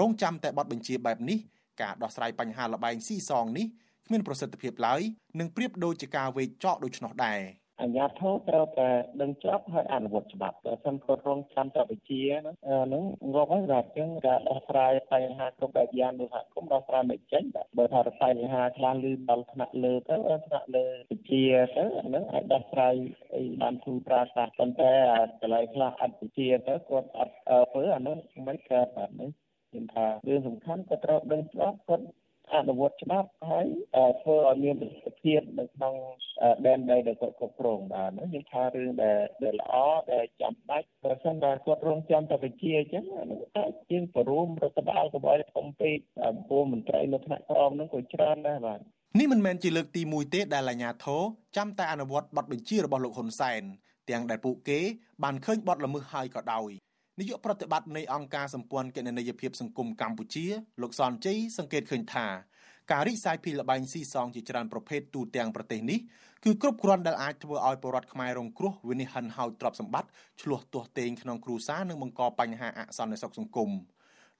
រងចាំតែបទបញ្ជាបែបនេះការដោះស្រាយបញ្ហាលបែងស៊ីសងនេះគ្មានប្រសិទ្ធភាពឡើយនិងប្រៀបដូចជាការវេកចោលដូច្នោះដែរ។ អាជ្ញាធរត្រូវតែដឹងច្បាប់ហើយអនុវត្តច្បាប់បើសិនគាត់រងចាំតែវិជាហ្នឹងងាប់ហើយបាទអញ្ចឹងការដោះស្រាយបញ្ហាគ្រប់បែបយ៉ាងនោះសហគមន៍ដោះស្រាយមិនចេញបាទបើថាបញ្ហាខ្លះលឺដល់ថ្នាក់លើទៅថ្នាក់លើវិជាទៅអាហ្នឹងអាចដោះស្រាយអីបានធូរប្រាសាប៉ុន្តែកន្លែងខ្លះអត់វិជាទៅគាត់អត់ធ្វើអាហ្នឹងមិនកើតបាទនេះខ្ញុំថារឿងសំខាន់គាត់ត្រូវដឹងច្បាប់គាត់ អនុវត្តច្បាប់ហើយធ្វើឲ្យមានប្រសិទ្ធភាពនៅក្នុងដែនដីដែលគាត់គ្រប់គ្រងបានហ្នឹងយើងថារឿងដែលដែលល្អដែលចាំបាច់បើសិនតែគាត់រងចាំតែវិជាអញ្ចឹងហ្នឹងតែជាងបរួមរដ្ឋបាលកុំឲ្យធំពេកពលមន្ត្រីនៅថ្នាក់ក្រោមហ្នឹងក៏ច្រើនដែរបាទនេះមិនមែនជាលើកទី1ទេដែលអាជ្ញាធរចាំតែអនុវត្តបទបញ្ជារបស់លោកហ៊ុនសែនទាំងដែលពួកគេបានឃើញបទល្មើសហើយក៏ដោយ នាយកប្រតិបត្តិនៃអង្គការសម្ព័ន្ធគណនេយ្យភាពសង្គមកម្ពុជាលោកសនជ័យសង្កេតឃើញថាការរីកសាយពីលបែងស៊ីសងជាច្រើនប្រភេទទូទាំងប្រទេសនេះគឺគ្រប់គ្រាន់ដែលអាចធ្វើឲ្យពលរដ្ឋខ្មែររងគ្រោះវិនិច្ឆ័យហិនហោចទ្រព្យសម្បត្តិឆ្លោះទាស់ទែងក្នុងគ្រួសារនិងបង្កបញ្ហាអសន្តិសុខសង្គម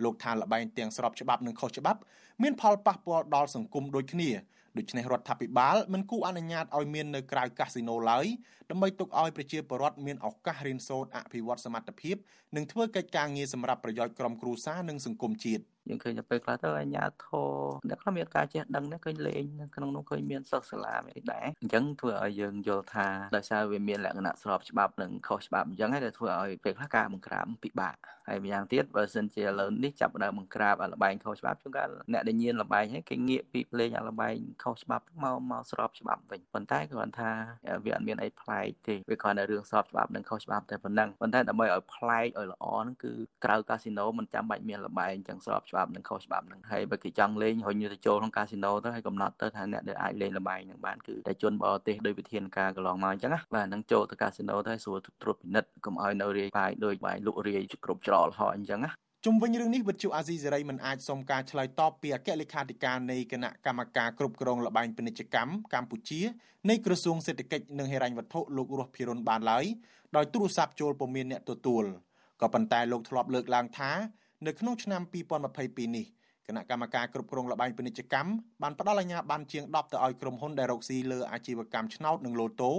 លោកថាលបែងទាំងស្របច្បាប់និងខុសច្បាប់ មានផលប៉ះពាល់ដល់សង្គមដូចគ្នាដូច្នេះរដ្ឋាភិបាលមិនគួរអនុញ្ញាតឲ្យមាននៅក្រៅកាស៊ីណូឡើយដើម្បីទុកឲ្យប្រជាពលរដ្ឋមានឱកាសរៀនសូត្រអភិវឌ្ឍសមត្ថភាពនិងធ្វើកិច្ចការងារសម្រាប់ប្រយោជន៍ក្រុមគ្រួសារនិងសង្គមជាតិយើងឃើញទៅពេលខ្លះទៅអាញាធរអ្នកខ្លះមានការចេះដឹងនេះឃើញលេងក្នុងនោះឃើញមានសិស្សសាលាមានដែរអញ្ចឹងធ្វើឲ្យយើងយល់ថាដោយសារវាមានលក្ខណៈស្របច្បាប់និងខុសច្បាប់អញ្ចឹងហើយដែលធ្វើឲ្យពេលខ្លះការបង្ក្រាបពិបាកហើយម្យ៉ាងទៀតបើសិនជាឥឡូវនេះចាប់ដើមបង្ក្រាបអាលបែងខុសច្បាប់ជួនកាលអ្នកដែលញៀនលបែងហើយគេងាកពីលេងអាលបែងខុសច្បាប់មកមកស្របច្បាប់វិញប៉ុន្តែគ្រាន់ថាវាអត់មានអីប្លែកទេវាគ្រាន់តែរឿងស្របច្បាប់និងខុសច្បាប់តែប៉ុណ្ណឹងប៉ុន្តែដើម្បីឲ្យប្លែកឲ្យល្អហ្នឹងគឺក្រៅកាស៊ីណូមិនចាំបាច់មានលបែងចឹងស្របច្បាប់និងខុសច្បាប់ហ្នឹងហើយបើគេចង់លេងរុញទៅចូលក្នុងកាស៊ីណូទៅហើយកំណត់ទៅថាអ្នកដែលអាចលេងលបែងហ្នឹងបានគឺតែជនបរទេសដោយវិធានការកន្លងមកអញ្ចឹងណាបាទហ្នឹងចូលទៅកាស៊ីណូទៅស្រួលត្រួតពិនិត្យកុំឲ្យនៅរាយបាយដោយបាយលក់រាយគ្រប់ច្រកល្ហកអញ្ចឹងណា ជុំវិញរឿងនេះវិទ្យុអាស៊ីសេរីមិនអាចសុំការឆ្លើយតបពីអគ្គលេខាធិការនៃគណៈកម្មការគ្រប់គ្រងលបែងពាណិជ្ជកម្មកម្ពុជានៃក្រសួងសេដ្ឋកិច្ចនិងហិរញ្ញវត្ថុលោករស់ភិរុនបានឡើយដោយទូរស័ព្ទចូលពុំមានអ្នកទទួលក៏ប៉ុន្តែលោកធ្លាប់លើកឡើងថានៅក្នុងឆ្នាំ2022នេះគណៈកម្មការគ្រប់គ្រងលបែងពាណិជ្ជកម្មបានផ្ដល់អាជ្ញាប័ណ្ណជាង10ទៅឲ្យក្រុមហ៊ុនដែលរកស៊ីលើអាជីវកម្មឆ្នោតនិងលូតូ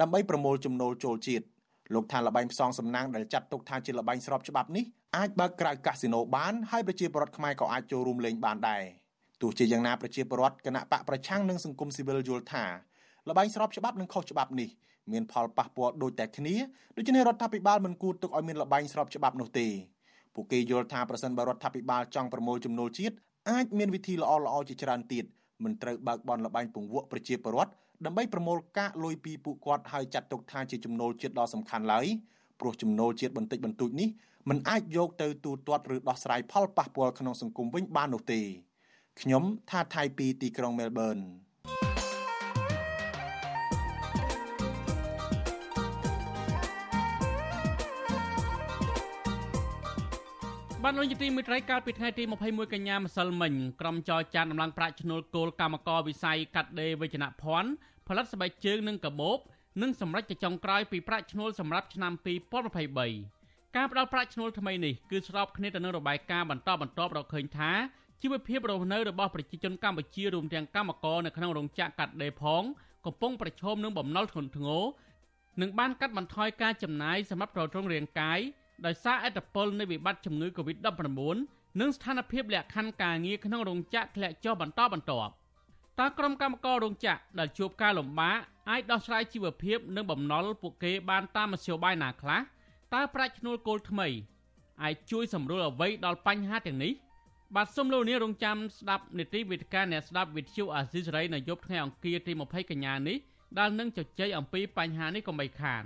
ដើម្បីប្រមូលចំណូលចូលជាតិ លោកថាលបែងផ្សងសំណាងដែលចាត់ទុកថាជាលបែងស្របច្បាប់នេះអាចបើកក្រៅកាស៊ីណូបានហើយប្រជាពលរដ្ឋខ្មែរក៏អាចចូលរួមលេងបានដែរទោះជាយ៉ាងណាប្រជាពលរដ្ឋគណៈបកប្រឆាំងនិងសង្គមស៊ីវិលយល់ថាលបែងស្របច្បាប់និងខុសច្បាប់នេះមានផលប៉ះពាល់ដូចតែគ្នាដូច្នេះរដ្ឋាភិបាលមិនគួរទុកឲ្យមានលបែងស្របច្បាប់នោះទេពួកគេយល់ថាប្រសិនបើរដ្ឋាភិបាលចង់ប្រមូលចំណូលជាតិអាចមានវិធីល្អៗជាច្រើនទៀតមិនត្រូវបើកបនលបែងពង្វក់ប្រជាពលរដ្ឋ ដើម្បីប្រមូលកាកលុយពីពួកគាត់ហើយចាត់ទុកថាជាចំណូលជាតិដ៏សំខាន់ឡើយព្រោះចំណូលជាតិបន្តិចបន្តួចនេះมันអាចយកទៅទូទាត់ឬដោះស្រាយផលប៉ះពាល់ក្នុងសង្គមវិញបាននោះទេខ្ញុំថាថៃពីទីក្រុងមែលប៊ន បានលោកយទីមេត្រីកាលពីថ្ងៃទី21កញ្ញាម្សិលមិញក្រុមចរចានដំឡើងប្រាក់ឈ្នួលគោលកម្មករវិស័យកាត់ដេរវិជ្ជភ័ណ្ឌផលិតស្បែកជើងនិងកាបូបនិងសម្រាប់ចុងក្រោយពីប្រាក់ឈ្នួលសម្រាប់ឆ្នាំ2023ការផ្ដល់ប្រាក់ឈ្នួលថ្មីនេះគឺស្របគ្នាទៅនឹងរបាយការណ៍បន្តបន្ទាប់រកឃើញថាជីវភាពរស់នៅរបស់ប្រជាជនកម្ពុជារួមទាំងកម្មករនៅក្នុងរោងចក្រកាត់ដេរផងកំពុងប្រឈមនឹងបំណុលធ្ងន់ធ្ងរនិងបានកាត់បន្ថយការចំណាយសម្រាប់ទ្រទ្រង់រាងកាយ ដោយសារអត្តពលនៃវិបត្តិជំងឺ Covid-19 និងស្ថានភាពលក្ខខណ្ឌការងារក្នុងរោងចក្រធ្លាក់ចុះបន្តបន្ទាប់តើក្រុមកម្មកររោងចក្រដែលជួបការលំបាកអាចដោះស្រាយជីវភាពនិងបំណុលពួកគេបានតាមមធ្យោបាយណាខ្លះតើប្រាក់ឈ្នួលគោលថ្មីអាចជួយសម្រួលអ្វីដល់បញ្ហាទាំងនេះបាទសូមលោកនាងរងចាំស្ដាប់នីតិវិទ្យាអ្នកស្ដាប់វិទ្យុអាស៊ីសេរីនៅយប់ថ្ងៃអង្គារទី20កញ្ញានេះដែលនឹងជជែកអំពីបញ្ហានេះកុំបីខាន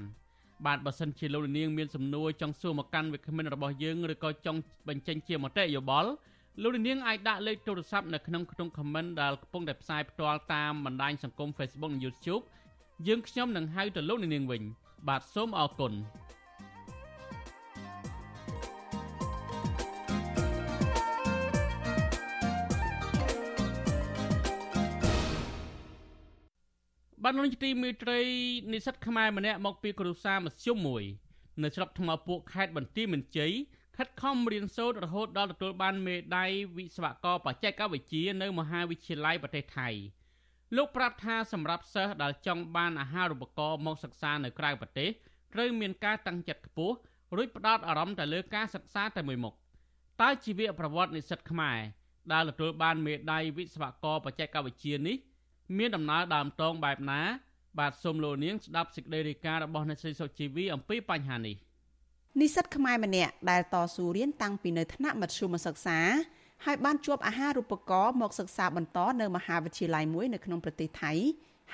បាទបើសិនជាលោកនាងមានសំណួរចង់សួរមកកាន់វិក្កាមិនរបស់យើងឬក៏ចង់បញ្ចេញជាមតិយោបល់លោកនាងអាចដាក់លេខទូរស័ព្ទនៅក្នុងក្នុង comment ដែលកំពុងតែផ្សាយផ្ទាល់តាមបណ្ដាញសង្គម Facebook និង YouTube យើងខ្ញុំនឹងហៅទៅលោកនាងវិញ បាទសូមអរគុណ បានលោកទីមេត្រីនិស្សិតខ្មែរម្នាក់មកពីគ្រួសារមធ្យមមួយនៅស្រុកថ្មពួកខេត្តបន្ទាយមានជ័យខិតខំរៀនសូត្ររហូតដល់ទទួលបានមេដាយវិស្វករបច្ចេកវិទ្យានៅមហាវិទ្យាល័យប្រទេសថៃលោកប្រាប់ថាសម្រាប់សិស្សដែលចង់បានអាហារូបករណ៍មកសិក្សានៅក្រៅប្រទេសត្រូវមានការតាំងចិត្តខ្ពស់រួចផ្ដោតអារម្មណ៍តែលើការសិក្សាតែមួយមុខតើជីវប្រវត្តិនិស្សិតខ្មែរដែលទទួលបានមេដាយវិស្វករបច្ចេកវិទ្យានេះ មានដំណើរដើមតងបែបណា បាទសូមលោកនាងស្ដាប់សេចក្តីរាយការណ៍របស់អ្នកស្រីសុជីវីអំពីបញ្ហានេះនិស្សិតខ្មែរម្នាក់ដែលតស៊ូរៀនតាំងពីនៅថ្នាក់មធ្យមសិក្សាហើយបានជាប់អាហារូបករណ៍មកសិក្សាបន្តនៅមហាវិទ្យាល័យមួយនៅក្នុងប្រទេសថៃ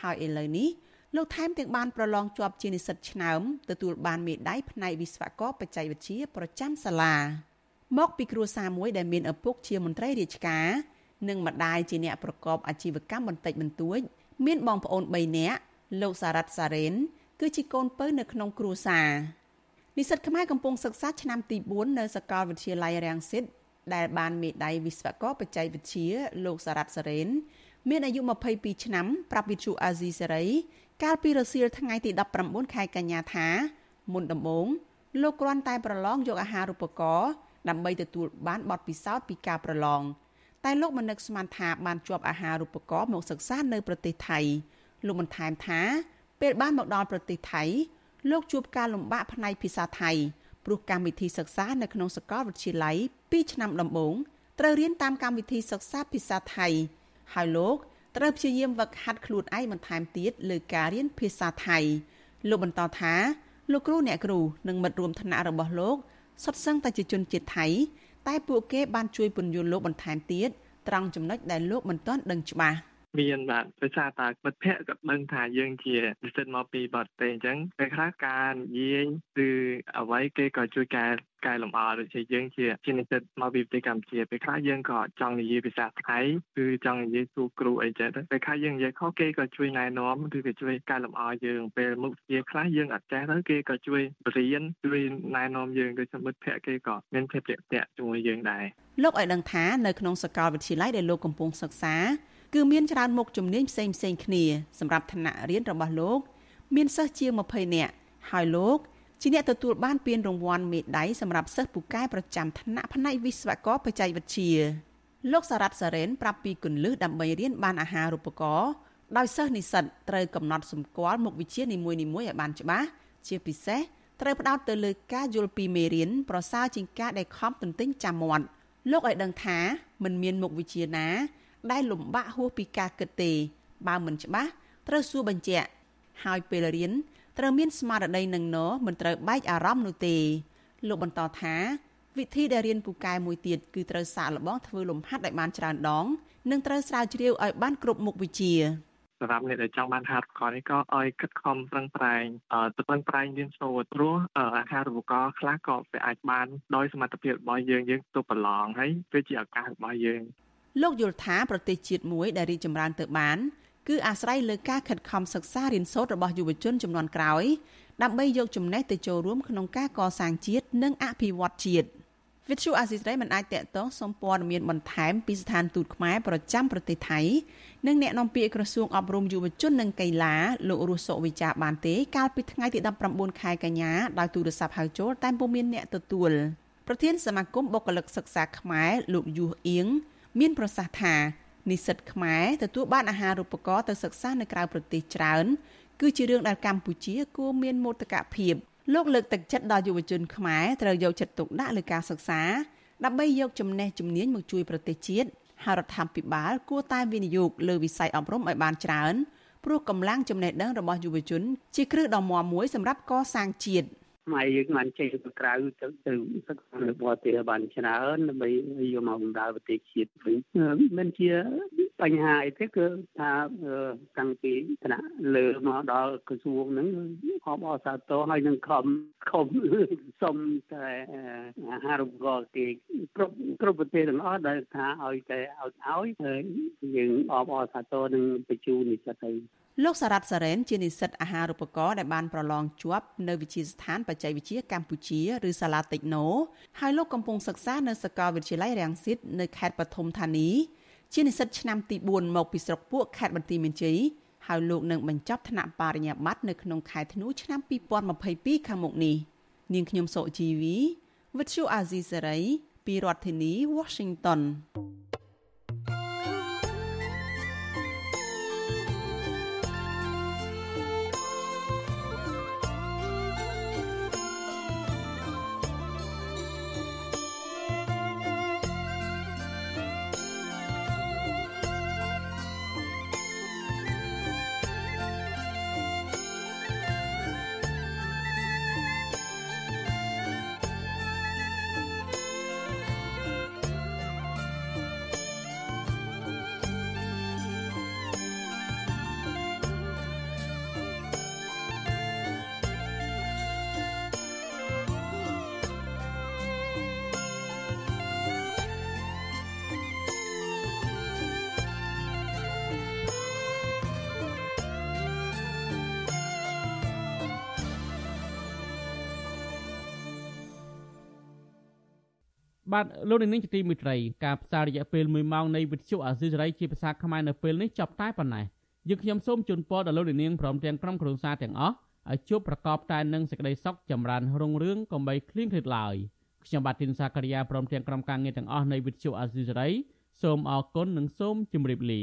ហើយឥឡូវនេះលោកថែមទាំងបានប្រឡងជាប់ជានិស្សិតឆ្នើមទទួលបានមេដាយផ្នែកវិស្វករបច្ចេកវិទ្យាប្រចាំសាលាមកពីគ្រួសារមួយដែលមានឪពុកជាមន្ត្រីរាជការ និងម្ដាយជាអ្នកប្រកបអាជីវកម្មបន្តិចបន្តួច មានបងប្អូន3នាក់លោកសារ៉ាត់សារ៉េនគឺជាកូនពៅនៅក្នុងគ្រួសារនិស្សិតខ្មែរកំពុងសិក្សាឆ្នាំទី4នៅសាកលវិទ្យាល័យរាំងសិតដែលបានមេដាយវិស្វករបច្ចេកវិទ្យាលោកសារ៉ាត់សារ៉េនមានអាយុ22ឆ្នាំប្រាប់វិទ្យុអាស៊ីសេរីកាលពីរសៀលថ្ងៃទី19ខែកញ្ញាថាមុនដំបូងលោកគ្រាន់តែប្រឡងយកអាហារូបករណ៍ដើម្បីទទួលបានបទពិសោធន៍ពីការប្រឡង តែលោកមិននឹកស្មានថាបានជាប់អាហារូបករណ៍មកសិក្សានៅប្រទេសថៃលោកបន្ថែមថា ពេលបានមកដល់ប្រទេសថៃ លោកជួបការលំបាកផ្នែកភាសាថៃព្រោះកម្មវិធីសិក្សានៅក្នុងសាកលវិទ្យាល័យ2ឆ្នាំដំបូងត្រូវរៀនតាមកម្មវិធីសិក្សាភាសាថៃ ហើយលោកត្រូវព្យាយាមវឹកហាត់ខ្លួនឯងបន្ថែមទៀតលើការរៀនភាសាថៃលោកបន្តថាលោកគ្រូអ្នកគ្រូនិងមិត្តរួមថ្នាក់របស់លោកសុទ្ធសឹងតែជាជនជាតិថៃ តែពួកគេបានជួយពន្យល់លោកបន្ថែមទៀតត្រង់ចំណុចដែលលោកមិនទាន់ដឹងច្បាស់ មានបាទដោយសារតែមិត្តភ័ក្តិក៏ដឹងថាយើងជានិស្សិតមកពីបរទេសអញ្ចឹងពេលខ្លះការនិយាយឬអ្វីគេក៏ជួយកែកែលម្អដូចជាយើងជាជានិស្សិតមកពីប្រទេសកម្ពុជាពេលខ្លះយើងក៏ចង់និយាយភាសាថៃគឺចង់និយាយសួរគ្រូអីចឹងទៅពេលខ្លះយើងនិយាយខុសគេក៏ជួយណែនាំឬក៏ជួយកែលម្អយើងពេលមុខជាខ្លះយើងអត់ចេះទៅគេក៏ជួយបរៀនជួយណែនាំយើងដោយសម្បត្តិភ័ក្រគេក៏មានភាពតាក់ទងជាមួយយើងដែរលោកឲ្យដឹងថានៅក្នុងសាកលវិទ្យាល័យដែលលោកកំពុងសិក្សា គឺមានច្រើនមុខជំនាញផ្សេងផ្សេងគ្នាសម្រាប់ឋានៈរៀនរបស់លោក មានសិស្សជាង20នាក់ហើយលោកជាអ្នកទទួលបានពានរង្វាន់មេដាយសម្រាប់សិស្សពូកែប្រចាំថ្នាក់ផ្នែកវិស្វករបច្ចេកវិទ្យាលោកសារ៉ាត់សារ៉េនប្រាប់ពីគន្លឹះដើម្បីរៀនបានអាហារូបករណ៍ដោយសិស្សនិស្សិតត្រូវកំណត់សម្គាល់មុខវិជ្ជានីមួយៗឲ្យបានច្បាស់ជាពិសេសត្រូវផ្ដោតទៅលើការយល់ពីមេរៀនប្រសើរជាងការដែលខំទន្ទិញចាំមាត់លោកឲ្យដឹងថាមិនមានមុខវិជ្ជាណា ដែលលំបាកហួសពីការគិតទេ បើមិនច្បាស់ត្រូវសួរបញ្ជាក់ហើយពេលរៀនត្រូវមានស្មារតីនឹងណមិនត្រូវបែកអារម្មណ៍នោះទេលោកបន្តថាវិធីដែលរៀនពូកែមួយទៀតគឺត្រូវសាកល្បងធ្វើលំហាត់ឲ្យបានច្រើនដង និងត្រូវស្រាវជ្រាវឲ្យបានគ្រប់មុខវិជ្ជាសម្រាប់អ្នកដែលចង់បានហាត់កនេះក៏ឲ្យខិតខំប្រឹងប្រែងទៅប្រឹងប្រែងរៀនសូត្រព្រោះអាហារូបករណ៍ខ្លះក៏វាអាចបានដោយសមត្ថភាពរបស់យើងយើងទៅប្រឡងហើយវាជាឱកាសរបស់យើង លោកយល់ថាប្រទេសជាតិមួយដែលរីកចម្រើនទៅបានគឺអាស្រ័យលើការខិតខំសិក្សារៀនសូត្ររបស់យុវជនចំនួនក្រោយដើម្បីយកចំណេះទៅចូលរួមក្នុងការកសាងជាតិនិងអភិវឌ្ឍជាតិវិទ្យុអាស៊ីសេរីមិនអាចតកតងសំព័ត៌មានបន្ថែមពីស្ថានទូតខ្មែរប្រចាំប្រទេសថៃនិងអ្នកនាំពាក្យក្រសួងអប់រំយុវជននិងកីឡាលោករស់សុវិចាបានទេកាលពីថ្ងៃទី19ខែកញ្ញាដោយទូរស័ព្ទហៅចូលតែពុំមានអ្នកទទួលប្រធានសមាគមបុគ្គលិកសិក្សាខ្មែរលោកយុះអៀង មានប្រសាសន៍ថានិស្សិតខ្មែរទទួលបានអាហារូបករណ៍ទៅសិក្សានៅក្រៅប្រទេសច្រើន គឺជារឿងដែលកម្ពុជាគួរមានមោទកភាពលោកលើកទឹកចិត្តដល់យុវជនខ្មែរត្រូវយកចិត្តទុកដាក់លើការសិក្សាដើម្បីយកចំណេះជំនាញមកជួយប្រទេសជាតិហើយរដ្ឋាភិបាលគួរតែវិនិយោគលើវិស័យអប់រំឲ្យបានច្រើនព្រោះកម្លាំងចំណេះដឹងរបស់យុវជន ជាគ្រឹះដ៏មាំមួយសម្រាប់កសាងជាតិ ខ្មែរយើងបានចេញទៅក្រៅទៅទៅសិក្សានៅបរទេសបានច្រើនដើម្បីយកមកបម្រើប្រទេសជាតិវិញមិនជាបញ្ហាអីទេគឺថាតាំងពីថ្នាក់លើមកដល់ក្រសួងហ្នឹងអបអរសាទរហើយនឹងខំខំសុំតែអាហារូបករណ៍គេគ្រប់គ្រប់ប្រទេសទាំងអស់ដែលថាឲ្យតែឲ្យឲ្យយើងអបអរសាទរនឹងបញ្ជូននិស្សិតទៅ លោកសារ៉ាត់សារ៉ែនជានិស្សិតអាហារូបករណ៍ដែលបានប្រឡងជាប់នៅវិទ្យាស្ថានបច្ចេកវិទ្យាកម្ពុជាឬសាលាតិចណូហើយលោកកំពុងសិក្សានៅសាកលវិទ្យាល័យរាំងស៊ីតនៅខេត្តបឋមធានីជានិស្សិតឆ្នាំទី4មកពីស្រុកពួកខេត្តបន្ទាយមានជ័យហើយលោកនឹងបញ្ចប់ថ្នាក់បរិញ្ញាបត្រនៅក្នុងខែធ្នូឆ្នាំ2022ខាងមុខនេះនាងខ្ញុំសុជីវីវិទ្យុអាស៊ីសេរីពីរដ្ឋធានី Washington បាទលោកនាងជាទីមេត្រីការផ្សាយរយៈពេល1ម៉ោងនៃវិទ្យុអាស៊ីសេរីជាភាសាខ្មែរនៅពេលនេះចប់តែប៉ុណ្ណេះយើងខ្ញុំសូមជូនពរដល់លោកនាងព្រមទាំងក្រុមគ្រួសារទាំងអស់ឲ្យជួបប្រកបតែនឹងសេចក្តីសុខចម្រើនរុងរឿងកុំបីឃ្លៀងឃ្លាតឡើយខ្ញុំបាទទីនសាករិយាព្រមទាំងក្រុមការងារទាំងអស់នៃវិទ្យុអាស៊ីសេរីសូមអរគុណនិងសូមជម្រាបលា